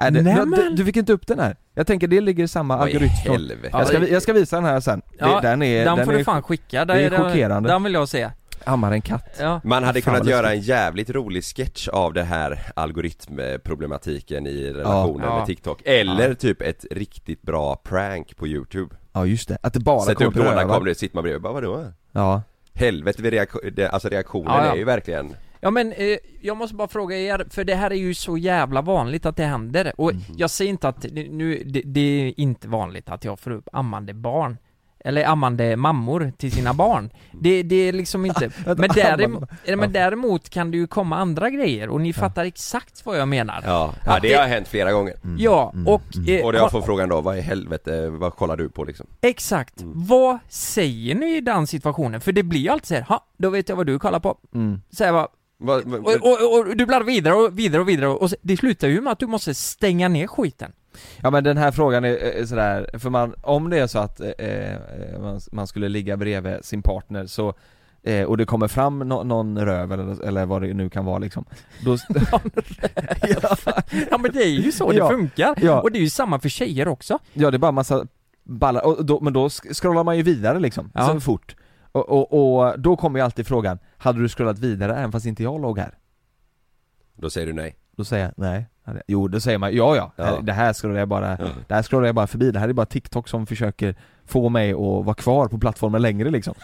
Nej, det, Nämen. du, du fick inte upp den här, jag tänker det ligger i samma algoritm jag, ska, vi- jag ska visa den här sen, Ja, det, den är, den, den får är, du fan skicka, det är den, chockerande. Den vill jag se. Ammar en katt. Ja, Man hade Fan, kunnat göra en jävligt rolig sketch av det här algoritmproblematiken i relationen Ja. med TikTok. Eller typ ett riktigt bra prank på youtube. Ja just det, att det bara Sätta kommer upp på rövar rånarkameror, sitter man bredvid, bara vadå? Ja, Helvete vid det, alltså reaktionen Ja, ja. är ju verkligen Ja men eh, jag måste bara fråga er, för det här är ju så jävla vanligt att det händer och Mhm. jag säger inte att, nu, det, det är inte vanligt att jag får upp ammande barn eller ammande mammor till sina barn. Det, det är liksom inte, men, däremot, men däremot kan det ju komma andra grejer och ni fattar exakt vad jag menar. Ja, ja Att det har hänt flera gånger Ja, Mm, och... eh, Och det jag får frågan då, vad i helvete, vad kollar du på liksom? Exakt. Mm. Vad säger ni i den situationen? För det blir ju alltid så här, ha, då vet jag vad du kollar på. mm. Så här bara, Vad, vad, och, och, och du bläddrar vidare och vidare och vidare och så, det slutar ju med att du måste stänga ner skiten. Ja men den här frågan är, är sådär, för man, om det är så att eh, eh, man, man skulle ligga bredvid sin partner så eh, och det kommer fram nå- någon röv eller, eller vad det nu kan vara liksom Då, Ja men det är ju så det Ja. funkar, Ja. och det är ju samma för tjejer också Ja det är bara massa ballar, och då, men då scrollar man ju vidare liksom, Ja. så fort och, och, och då kommer ju alltid frågan, hade du scrollat vidare även fast inte jag låg här? Då säger du nej. Då säger jag nej, jo då säger man ja ja, Ja. det här scrollar jag bara, Ja. det här scrollar jag bara förbi, det här är bara TikTok som försöker få mig att vara kvar på plattformen längre liksom.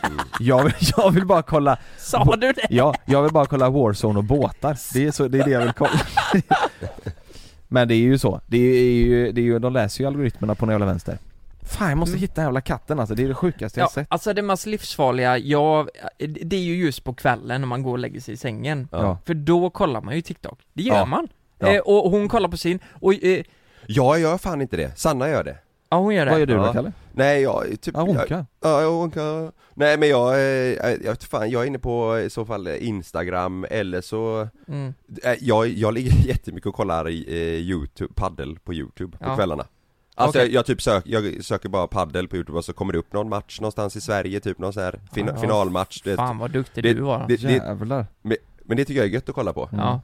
Jag, vill, jag vill bara kolla Sa du det? Ja, jag vill bara kolla Warzone och båtar, det är, så, det är det jag vill kolla. Men det är ju så, det är ju, det är ju, de läser ju algoritmerna på den jävla vänster. Fan jag måste hitta den jävla katten alltså, det är det sjukaste jag Ja, sett. alltså det mest livsfarliga, ja, det är ju just på kvällen när man går och lägger sig i sängen. Ja. För då kollar man ju TikTok, det gör Ja. man Ja. eh, Och hon kollar på sin, och eh, Jag gör fan inte det, Sanna gör det ja hon gör det Vad gör du Ja. då Kalle? Nej jag, typ Ja, honka. jag, Ja, jag honkar Nej men jag, eh, jag vet fan, jag är inne på i så fall Instagram eller så mm. eh, jag, jag ligger jättemycket och kollar i eh, youtube, paddel på youtube på Ja. kvällarna Alltså Okej. jag, jag typ sök, jag söker bara paddel på youtube och så kommer det upp någon match någonstans i Sverige, typ någon sån här fin, Ja, finalmatch vet. Fan vad duktig det, du var det, det, Jävlar men, men det tycker jag är gött att kolla på Ja Nej,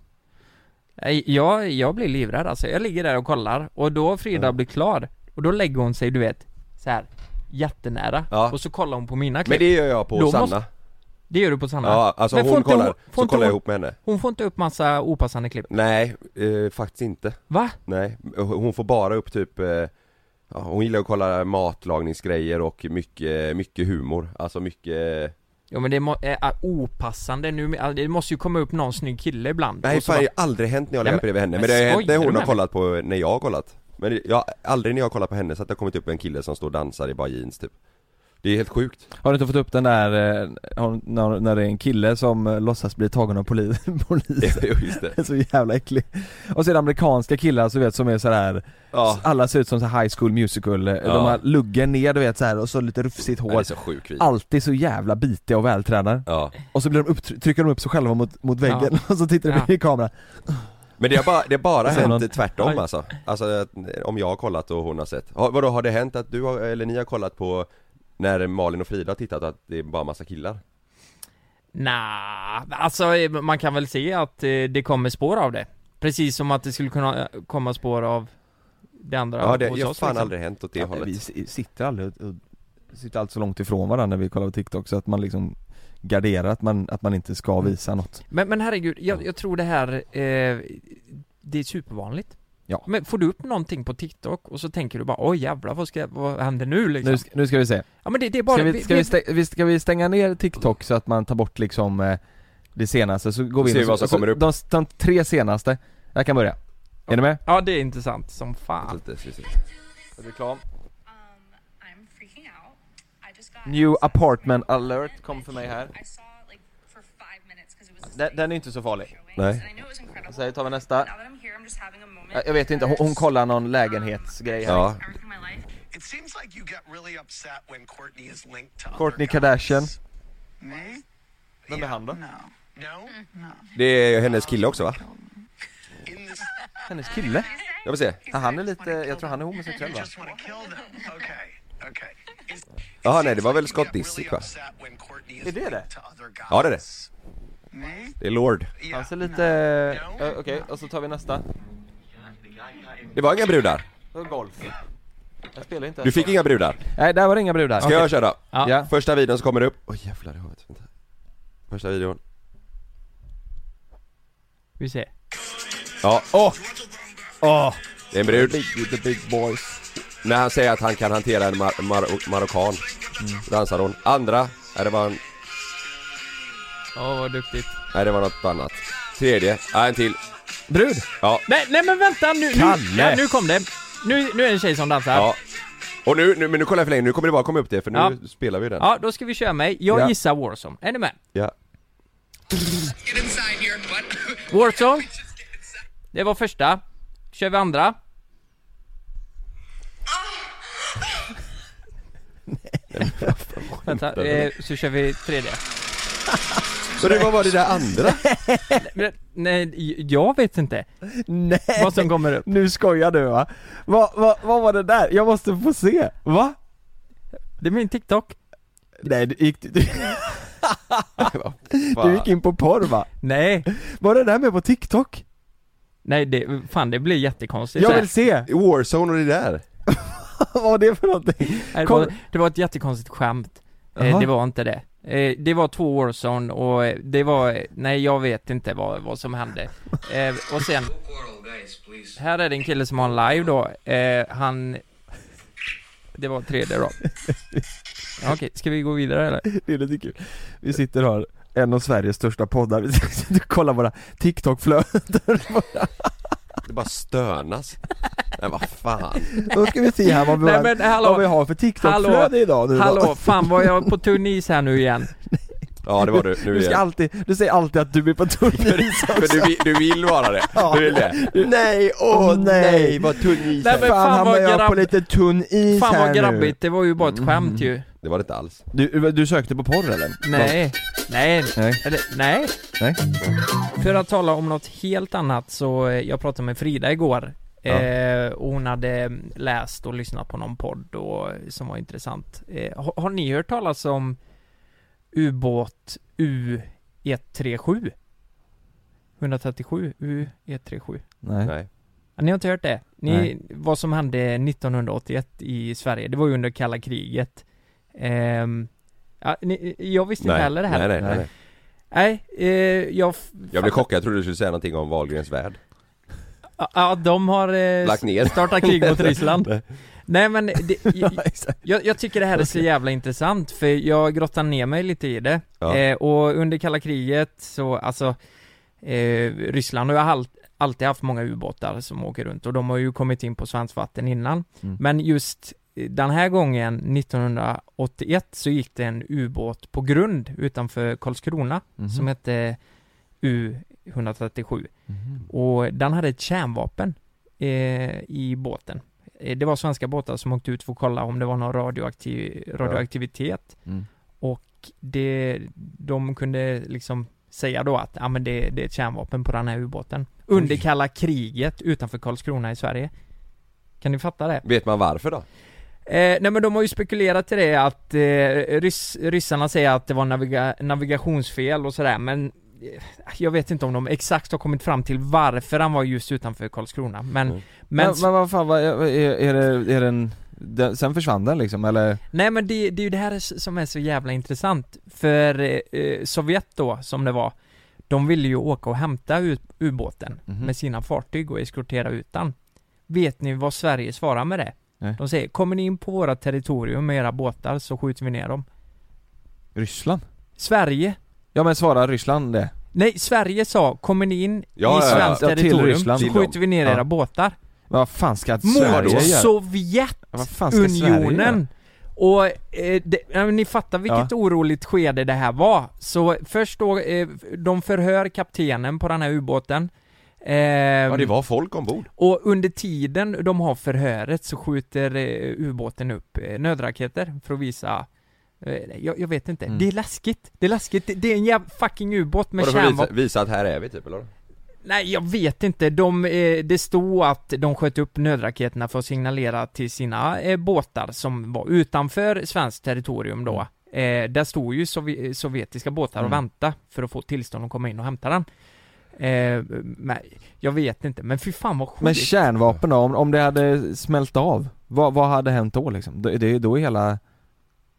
jag, jag blir livrädd alltså, jag ligger där och kollar, och då Frida Ja. blir klar, och då lägger hon sig du vet, så här jättenära, Ja. och så kollar hon på mina klipp Men det gör jag på Då Sanna måste- Det gör du på Sanna? Ja, alltså Men hon kollar, hon- så kollar jag ihop med henne Hon får inte upp massa opassande klipp? Nej, eh, faktiskt inte Va? Nej, hon får bara upp typ eh, ja, Hon gillar att kolla matlagningsgrejer och mycket, mycket humor, alltså mycket Ja men det är, är opassande. Nu, med- det måste ju komma upp någon snygg kille ibland. Nej fan, det har aldrig hänt när jag legat men- bredvid henne, men, det har hänt när hon har kollat på, när jag har kollat. Men jag, aldrig när jag har kollat på henne så att det har kommit upp en kille som står och dansar i bara jeans typ. Det är helt sjukt. Har du inte fått upp den där, eh, när, när det är en kille som eh, låtsas bli tagen av polis, polisen? Jo, just det. Det är så jävla äcklig Och så är det amerikanska killar så vet som är sådär Ja. Alla ser ut som så high school musical, eh, Ja. de har luggen ner du vet så här och så lite rufsigt Ja, hår det är så sjuk. Alltid så jävla bitiga och vältränade Ja Och så blir de upp, trycker de upp sig själva mot, mot väggen Ja. och så tittar de Ja. i kameran Men det har bara, det har bara hänt någon- tvärtom alltså Alltså om jag har kollat och hon har sett har, Vadå, har det hänt att du har, eller ni har kollat på När Malin och Frida har tittat att det är bara massa killar? Nah, alltså eh, man kan väl se att eh, det kommer spår av det Precis som att det skulle kunna komma spår av det andra Ja det har fan liksom. aldrig hänt åt det Ja, hållet Vi si- sitter aldrig och, och sitter allt så långt ifrån varandra när vi kollar på TikTok så att man liksom garderar att man, att man inte ska visa något Men, men herregud, jag, jag tror det här, eh, det är supervanligt Ja. Men får du upp någonting på TikTok och så tänker du bara oj jävlar vad ska, vad händer nu liksom? nu, ska- nu ska vi se Ja men det, det är bara, Ska vi, ska, vi stäng, vi- ska vi stänga ner TikTok så att man tar bort liksom eh, det senaste så går vi in och som så, kommer upp. De, de tre senaste, jag kan börja Är ni med? Ja det är intressant som fan. Lite. Reklam New apartment alert kom för mig här. Den, den är inte så farlig. Nej. Så tar vi nästa. Jag- vet inte, hon, hon kollar någon lägenhetsgrej här. Ja, It seems like you get really upset when Courtney is linked to Kourtney other Kardashian? Vem är han då? No. No? No. det är hennes kille också va? Hennes kille? Jag vill se han är lite, jag tror han är homosexuell va? Okay. Okay. Jaha nej det var väl Scott Disick va? Är det det? Ja det är det, det är Lord Han ser lite, eh, okej, och så tar vi nästa Det var inga brudar, golf Jag spelar inte du fick inga brudar Nej, där var det inga brudar Ska jag köra? Ja. Första videon som kommer upp, oj jävlar i huvudet, Första videon Vi ser Ja, Åh! Åh! det är en brud Big, the big boys När han säger att han kan hantera en mar- mar- marockan Dansar hon Andra, nej det var en, Åh vad duktigt nej det var något annat Tredje, ja en till Brud! Ja, Nej, nej men vänta nu, nu, Kalle! ja, nu kom det Nu, nu är det en tjej som dansar ja Och nu, nu, men nu kollar jag för länge, nu kommer det bara komma upp det för nu Ja. spelar vi den Ja, då ska vi köra mig. Jag Ja. gissar Warzone. Är ni med? Ja, Get inside here. What? Warzone. Det var första. Kör vi andra. Vänta, eh, så kör vi tredje. Så det var bara det där andra? Nej, jag vet inte Nej! vad som kommer upp. Nu skojar du va? Vad va, vad var det där? Jag måste få se, va? Det är min TikTok. Nej, det gick du... Du gick in på porr va? Nej Var det där med på TikTok? Nej det, fan det blir jättekonstigt Jag här. vill se! Warzone och det där Vad var det för någonting? Nej, det, var, det var ett jättekonstigt skämt eh. Det var inte det eh, Det var två Warzone och eh, det var, nej jag vet inte vad, vad som hände eh, Och sen Här är det en kille som har en live då, han Det var tredje då ja, Okej, ska vi gå vidare eller? Det är lite kul. Vi sitter har en av Sveriges största poddar, vi sitter och kollar våra TikTok-flöden. Det bara stönas Nej vad fan. Då ska vi se här vad vi, Nej, har, men hallå. vad vi har för TikTok-flöde idag nu då. Hallå, fan var jag på tunn is här nu igen? Ja det var du, nu Du ska igen. alltid, du säger alltid att du är på tunn is För du, vill- du vill vara det, Ja. du vill det. Nej, åh nej, vad tunn is Nej, men Fan, fan hamnar vad jag grabb- på lite tunn is Fan här vad nu. grabbigt, det var ju bara ett skämt ju Det var det inte alls Du, du sökte på porr eller? Nej, nej, Nej. eller, nej Nej. För att tala om något helt annat så, eh, jag pratade med Frida igår Ja. eh, och hon hade läst och lyssnat på någon podd och, som var intressant eh, har, har ni hört talas om ubåt U137? 137 U137 Nej. Nej Ja, Ni har inte hört det? Ni, Nej. vad som hände 1981 i Sverige, det var ju under kalla kriget Ehm, ja, ni, Jag visste inte Nej, heller det här nej, nej, nej, nej. Nej, eh, jag... Jag blev chockad, jag trodde du skulle säga någonting om Wahlgrens värld Ja, de har eh, Lagt ner. startat krig mot Ryssland Nej. Men, det, Ja, jag, jag, tycker det här är så jävla intressant för jag grottar ner mig lite i det Ja. eh, Och under kalla kriget så, alltså eh, Ryssland har ju all, alltid haft många ubåtar som åker runt och de har ju kommit in på svenskt vatten innan Mm. Men just den här gången, 1981, så gick det en ubåt på grund utanför Karlskrona Mhm. som hette U137 Mhm. och den hade ett kärnvapen eh, i båten. Eh, det var svenska båtar som åkte ut för att kolla om det var någon radioaktiv, radioaktivitet. Mm. Och det, de kunde liksom säga då att, ja men det, det är ett kärnvapen på den här ubåten. Under kalla kriget utanför Karlskrona i Sverige. Kan ni fatta det? Vet man varför då? Eh, nej men de har ju spekulerat i det att eh, rys, ryssarna säger att det var naviga, navigationsfel och sådär men eh, jag vet inte om de exakt har kommit fram till varför han var just utanför Karlskrona men, Mm. men, Men, men vad fan, vad, är, är det, är den, den, sen försvann den liksom eller? Nej men det, det är ju det här som är så jävla intressant För eh, Sovjet då, som det var De ville ju åka och hämta ut ubåten Mhm. med sina fartyg och eskortera ut den Vet ni vad Sverige svarar med det? Nej. De säger, kommer ni in på våra territorium med era båtar så skjuter vi ner dem Ryssland? Sverige Ja men svarar Ryssland det? Nej, Sverige sa, kommer ni in Ja, i ja, ja. svenskt Ja, territorium Ryssland. så skjuter vi ner Ja. era båtar Men vad fan ska Mot Sverige göra? Sovjetunionen! Och eh, det, ja, ni fattar vilket oroligt skede det här var. Så först då, eh, de förhör kaptenen på den här ubåten. Eh, Ja det var folk ombord Och under tiden de har förhöret så skjuter eh, ubåten upp eh, nödraketer för att visa eh, jag, jag vet inte, Mm. det är läskigt. Det är läskigt, det, det är en jävla fucking ubåt med att visa, kärnvapen. visa att här är vi typ eller? Nej jag vet inte, de, eh, det stod att de sköt upp nödraketerna för att signalera till sina eh, båtar som var utanför svenskt territorium då eh, Där stod ju sovje- sovjetiska båtar och Mm. väntade för att få tillstånd att komma in och hämta den eh, men, Jag vet inte, men fy fan vad sjukt Men kärnvapen då, om, om det hade smält av, vad, vad hade hänt då liksom? Det, det, då är hela,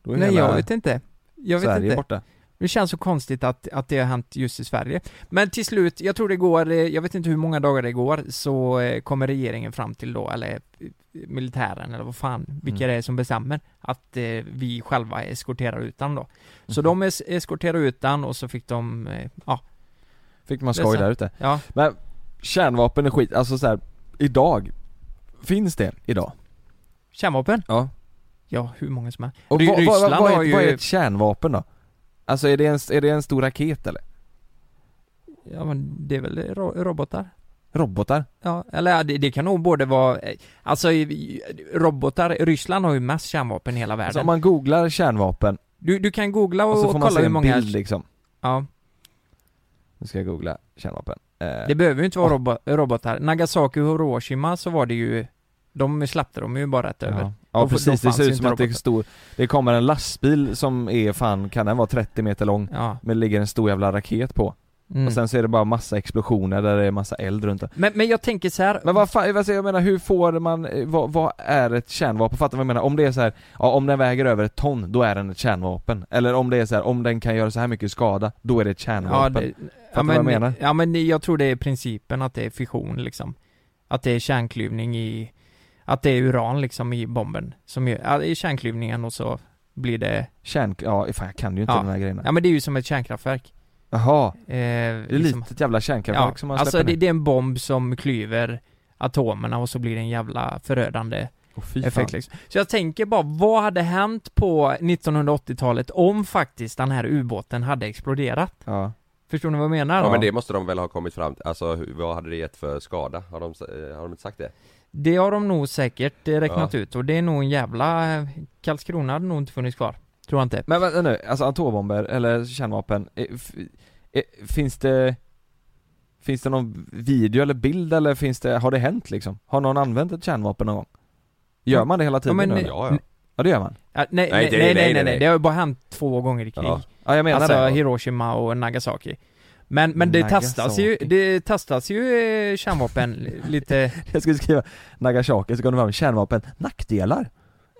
då är Nej hela jag vet inte Jag vet Sverige inte borta Det känns så konstigt att, att det har hänt just i Sverige Men till slut, jag tror det går, eh, jag vet inte hur många dagar det går, så eh, kommer regeringen fram till då, eller eh, militären eller vad fan, vilka Mm. det är som bestämmer, att eh, vi själva eskorterar ut den då. Så Mhm. de es- eskorterade ut den och så fick de, eh, ja, Fick man skoj där ute ja. Men kärnvapen är skit, alltså så här, idag Finns det idag? Kärnvapen? Ja Ja, hur många som är. Och Ry- vad, vad, Ryssland vad, har är, ju, vad är ett kärnvapen då? Alltså är det en, är det en stor raket eller? ja men det är väl ro- robotar? Robotar? Ja, eller ja, det, det kan nog både vara, eh, alltså robotar, Ryssland har ju mest kärnvapen i hela världen. Alltså om man googlar kärnvapen Du, du kan googla och, och så får man kolla se hur många... bild liksom Ja, Nu ska jag googla kärnvapen eh, det behöver ju inte vara robo- robotar. Nagasaki och Hiroshima så var det ju De släppte de ju bara rätt över. Ja, då precis, det fanns ser ut som att det robotar. stor, det kommer en lastbil som är fan, kan den vara 30 meter lång? Ja. Men det ligger en stor jävla raket på. Mm. Och sen så är det bara massa explosioner där det är massa eld runt det. Men, men jag tänker så här. Men vad fan, säger jag menar hur får man, eh, vad, vad är ett kärnvapen? Fattar du vad jag menar? Om det är så här, ja om den väger över ett ton, då är den ett kärnvapen. Eller om det är så här, om den kan göra så här mycket skada, då är det ett Ja, kärnvapen. det, Fattar ja, du vad jag men, menar? ja men jag tror det är principen att det är fission liksom. Att det är kärnklyvning i, att det är uran liksom i bomben. Som gör, ja, i kärnklyvningen och så blir det Kärn, ja fan jag kan ju inte ja. de här grejerna. Ja men det är ju som ett kärnkraftverk. Jaha, Eh, det är litet jävla kärnkraftverk ja, som man alltså släpper det, ner. det är en bomb som klyver atomerna och så blir det en jävla förödande fy effekt liksom. Så jag tänker bara, vad hade hänt på 1980-talet om faktiskt den här ubåten hade exploderat? Ja. Förstår ni vad jag menar? Ja men det måste de väl ha kommit fram till, alltså vad hade det gett för skada? Har de, eh, har de inte sagt det? Det har de nog säkert eh, räknat Ja. ut och det är nog en jävla... eh, Karlskrona hade nog inte funnits kvar. Tror jag inte. Men vänta nu, alltså atombomber eller kärnvapen, eh, eh, finns det Finns det någon video eller bild eller finns det, har det hänt liksom? Har någon använt ett kärnvapen någon gång? Gör man det hela tiden men- nu? Ja, ja. Ja det gör man? Ja, nej, Nej, nej, nej, nej, nej, det har ju bara hänt två gånger i krig. Ja. Ja jag menar alltså det Hiroshima och Nagasaki. Men, men det Nagasaki. testas ju, det testas ju eh, kärnvapen li- lite... Jag skulle skriva Nagasaki så kom det fram kärnvapen, nackdelar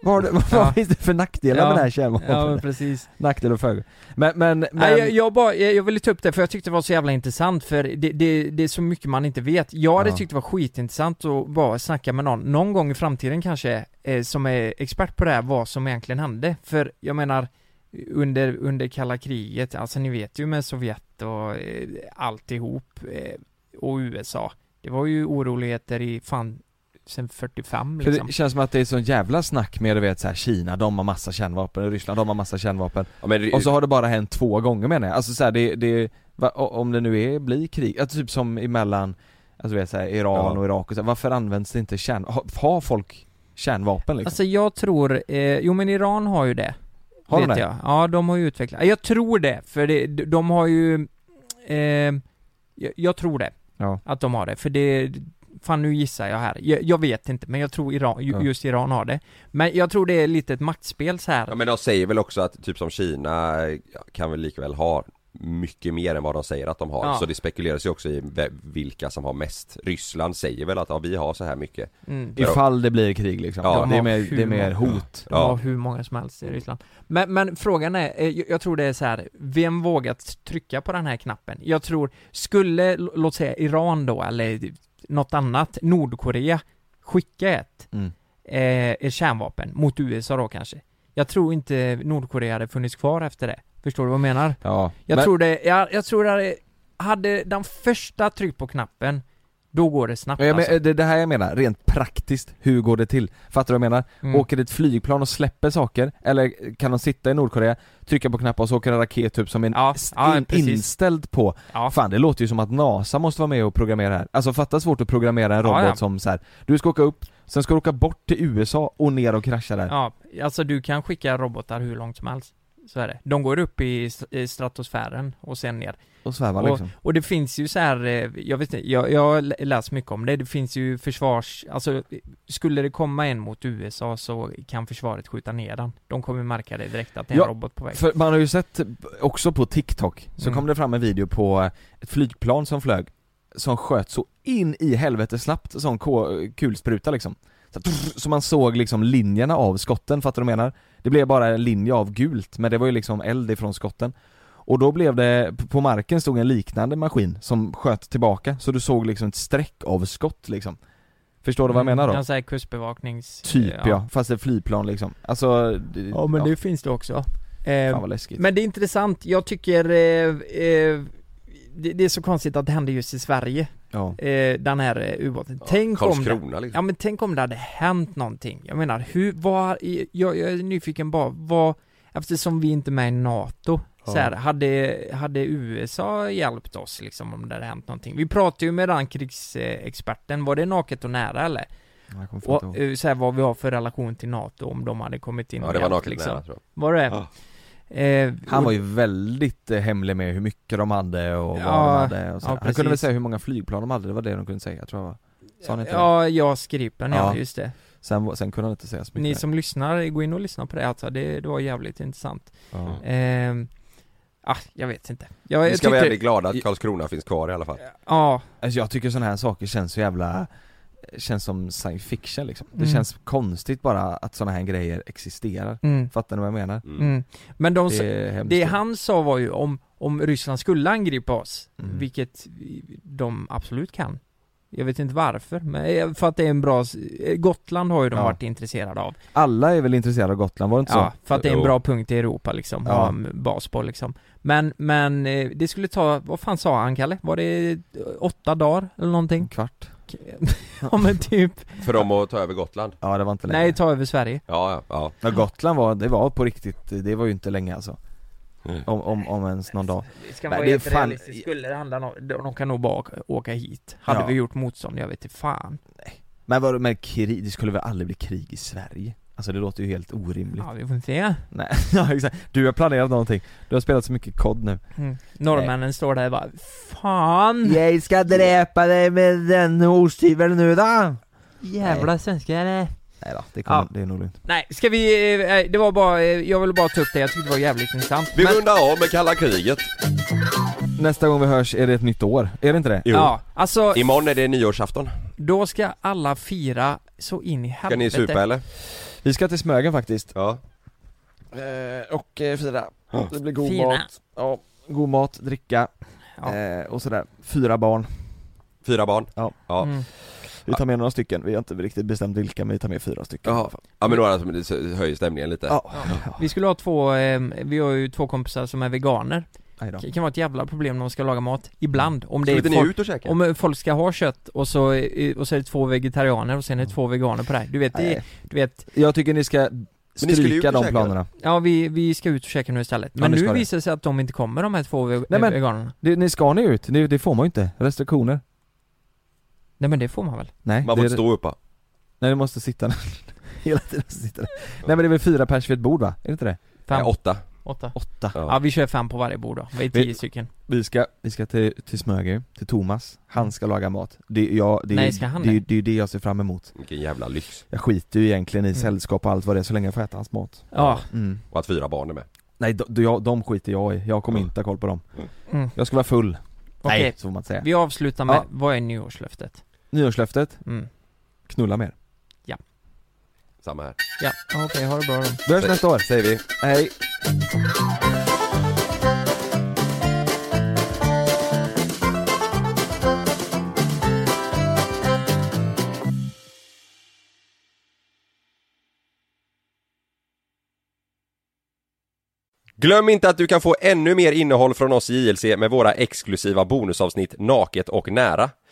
Vad, vad Ja. finns det för nackdelar med det här kärnvapnet? Ja, men precis. Nackdel och fördel Men, men, men Nej, jag, jag, bara, jag jag ville ta upp det för jag tyckte det var så jävla intressant för det, det, det är så mycket man inte vet. Jag hade Ja. tyckt det var skitintressant att bara snacka med någon, någon gång i framtiden kanske, eh, som är expert på det här, vad som egentligen hände. För jag menar, under, under kalla kriget, alltså ni vet ju med Sovjet och eh, alltihop, eh, och USA. Det var ju oroligheter i fan sen 45 För liksom. det känns som att det är sån jävla snack med du vet så här, Kina, de har massa kärnvapen, Ryssland, de har massa kärnvapen Ja, men det- Och så har det bara hänt två gånger menar jag, alltså så här, det, det va, om det nu är, blir krig, alltså typ som emellan Alltså vet så här, Iran Ja. och Irak och så här, varför används det inte kärn, har, har folk kärnvapen liksom? Alltså jag tror, eh, jo men Iran har ju det. Har de vet det? jag. Ja, de har ju utvecklat, jag tror det, för det, de har ju, eh, jag, jag tror det. Ja. Att de har det, för det, fan nu gissar jag här. Jag, jag vet inte, men jag tror Iran, ju, Ja. just Iran har det. Men jag tror det är lite ett maktspel så här. Ja men de säger väl också att typ som Kina ja, kan väl likväl ha mycket mer än vad de säger att de har. Ja. Så det spekuleras ju också i vilka som har mest. Ryssland säger väl att ja, vi har så här mycket. Mm. De- Ifall det blir krig liksom, Ja. det är mer, det är mer hot De har hur många som helst i Ryssland. Men, men frågan är, eh, jag- tror det är så här. vem vågar trycka på den här knappen? Jag tror, skulle, låt säga Iran då, eller något annat, Nordkorea, skicka ett, Mm. eh, kärnvapen mot USA då kanske. Jag tror inte Nordkorea hade funnits kvar efter det. Förstår du vad jag menar? Ja, Jag men- tror det, jag, jag tror det hade, hade den första tryck på knappen, då går det snabbt Ja, men, alltså. det, det här jag menar, rent praktiskt, hur går det till? Fattar du vad jag menar? Mm. Åker det ett flygplan och släpper saker? Eller kan de sitta i Nordkorea, trycka på knappar och så åker en raket upp som är Ja, ja, in, inställd på? Ja. Fan det låter ju som att NASA måste vara med och programmera här. Alltså fatta svårt att programmera en robot som så här. du ska åka upp, sen ska du åka bort till USA och ner och krascha där. Ja, alltså du kan skicka robotar hur långt som helst. Så är det. De går upp i st- i stratosfären och sen ner. Och svävar och, liksom. och det finns ju så här, eh, jag vet inte, jag, jag har lä- läst mycket om det, det finns ju försvars, alltså skulle det komma en mot USA så kan försvaret skjuta ner den. De kommer märka det direkt att det är en robot på väg. för man har ju sett också på TikTok, så Mm. kom det fram en video på ett flygplan som flög Som sköt så in i helvete snabbt, ko- kulspruta liksom så, att- så man såg liksom linjerna av skotten, fattar du vad jag menar? Det blev bara en linje av gult, men det var ju liksom eld ifrån skotten Och då blev det, på marken stod en liknande maskin som sköt tillbaka, så du såg liksom ett streck av skott liksom Förstår du vad jag menar då? Ja, så här kustbevaknings... Typ ja. fast det är flygplan liksom, alltså Ja men det finns det också. Eh, Fan vad läskigt. Men det är intressant, jag tycker eh, eh, det, det är så konstigt att det händer just i Sverige. Ja. Eh, den här eh, ubåten. tänk om det, Karlskrona, liksom. Ja men tänk om det hade hänt någonting. Jag menar, hur, vad, jag, jag är nyfiken bara, vad, eftersom vi inte är med i NATO, Ja. så här, hade, hade USA hjälpt oss liksom om det hade hänt någonting? Vi pratade ju med den krigsexperten, var det naket och nära eller? Och eh, så här, vad vi har för relation till NATO om de hade kommit in Ja, det var naket liksom. nära, tror jag. Var det? Ja. Eh, Han var ju väldigt eh, hemlig med hur mycket de hade och vad Ja, de hade och så. ja, Han kunde väl säga hur många flygplan de hade, det var det de kunde säga tror jag va? Sa han inte Ja, JAS Gripen, ja, Ja. just det. Sen, sen kunde han inte säga så mycket Ni som lyssnar, gå in och lyssna på det alltså, det, det var jävligt intressant. Ja. Ehm, ah, jag vet inte. Jag, Vi ska vara tyckte- jävligt glada att Karlskrona finns kvar i alla fall Ja. Alltså jag tycker sådana här saker känns så jävla Känns som science fiction liksom. Det Mm. känns konstigt bara att sådana här grejer existerar. Mm. Fattar ni vad jag menar? Mm. Men de, Det det, är hemskt. det han sa var ju om, om Ryssland skulle angripa oss, Mm. vilket de absolut kan. Jag vet inte varför, men eh, för att det är en bra, eh, Gotland har ju de Ja. varit intresserade av. Alla är väl intresserade av Gotland, var det inte Ja, så? för att det är en Jo. bra punkt i Europa liksom, Ja. ja. en bas på liksom. Men, men eh, det skulle ta, vad fan sa han Kalle? Var det åtta dagar eller någonting? kvart Ja men typ, För dem att ta över Gotland Ja det var inte länge nej ta över Sverige. Ja, ja, ja Men Gotland var, det var på riktigt, det var ju inte länge alltså Om, om, om ens någon dag Det ska Nej, vara det helt fan- realistiskt, skulle det handla om, de de kan nog bara åka, åka hit. Hade Ja. vi gjort motstånd, jag vet inte fan. Men vadå med krig, det skulle väl aldrig bli krig i Sverige? Alltså det låter ju helt orimligt Ja vi får se. Nej, ja exakt, du har planerat någonting, du har spelat så mycket kod nu Mm. Norrmännen står där och bara Fan! Jag ska dräpa dig med den osthyveln nu då! Jävla svenskar? Nej då, det, kommer, Ja. det är nog lugnt Nej, ska vi, eh, det var bara, eh, jag ville bara ta upp det, jag tyckte det var jävligt intressant. Vi Men- rundar av med kalla kriget Nästa gång vi hörs är det ett nytt år, är det inte det? Jo. Ja, alltså Imorgon är det nyårsafton då ska alla fira så in i Ska helvete. ni supa eller? Vi ska till Smögen faktiskt Ja eh, Och eh, fira, Ja. det blir god Fira. mat Ja, god mat, dricka Ja. eh, och sådär, fyra barn Fyra barn? Ja. Ja, Mm. Vi tar med några stycken, vi har inte riktigt bestämt vilka men vi tar med fyra stycken Jaha. ja men några som höjer stämningen lite Ja, Vi skulle ha två, eh, vi har ju två kompisar som är veganer. Det kan vara ett jävla problem när de ska laga mat, ibland. Om det Skulle är folk, ut och käka? om eh, folk ska ha kött och så, eh, och så är det två vegetarianer och sen är det två veganer på det här. Du vet, det, du vet, Jag tycker ni ska stryka de planerna ja vi, vi ska ut och käka nu istället. Ja, Men ska nu visar det sig att de inte kommer de här två ve- Nej, men- veganerna. det, Ni ska ni ut, det, det får man ju inte, restriktioner Nej men det får man väl? Nej, Man får inte stå uppa Nej du måste sitta Hela tiden sitta där Nej men det är väl fyra pers vid ett bord va? Är det inte det? Fem? Nej, åtta Åtta? Åtta Ja. Ja vi kör fem på varje bord då, vi är Vi- tio stycken. Vi ska, vi ska till, till Smögen, till Thomas, han ska laga mat Det, ja, det, är- Nej, ska han det, det? är- det är det jag ser fram emot Vilken jävla lyx Jag skiter ju egentligen i Mm. sällskap och allt vad det är så länge jag får äta hans mat Ja. mm. Och att fyra barn är med Nej, de, de, jag- de skiter jag i, jag kommer Mm. inte ha koll på dem Mm. Jag ska vara full Okej. Nej, så får man inte säga Vi avslutar med, Ja. vad är nyårslöftet? Nyårslöftet, Mm. knulla mer Samma här Ja, okej, ha det bra då. Vi hörs nästa år, Säger vi hej! Glöm inte att du kan få ännu mer innehåll från oss i JLC med våra exklusiva bonusavsnitt Naket och nära.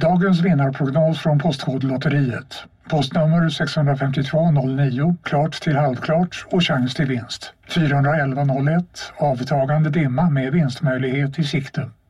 Dagens vinnarprognos från Postkodlotteriet. Postnummer 65209, klart till halvklart och chans till vinst. 41101, avtagande dimma med vinstmöjlighet i sikte.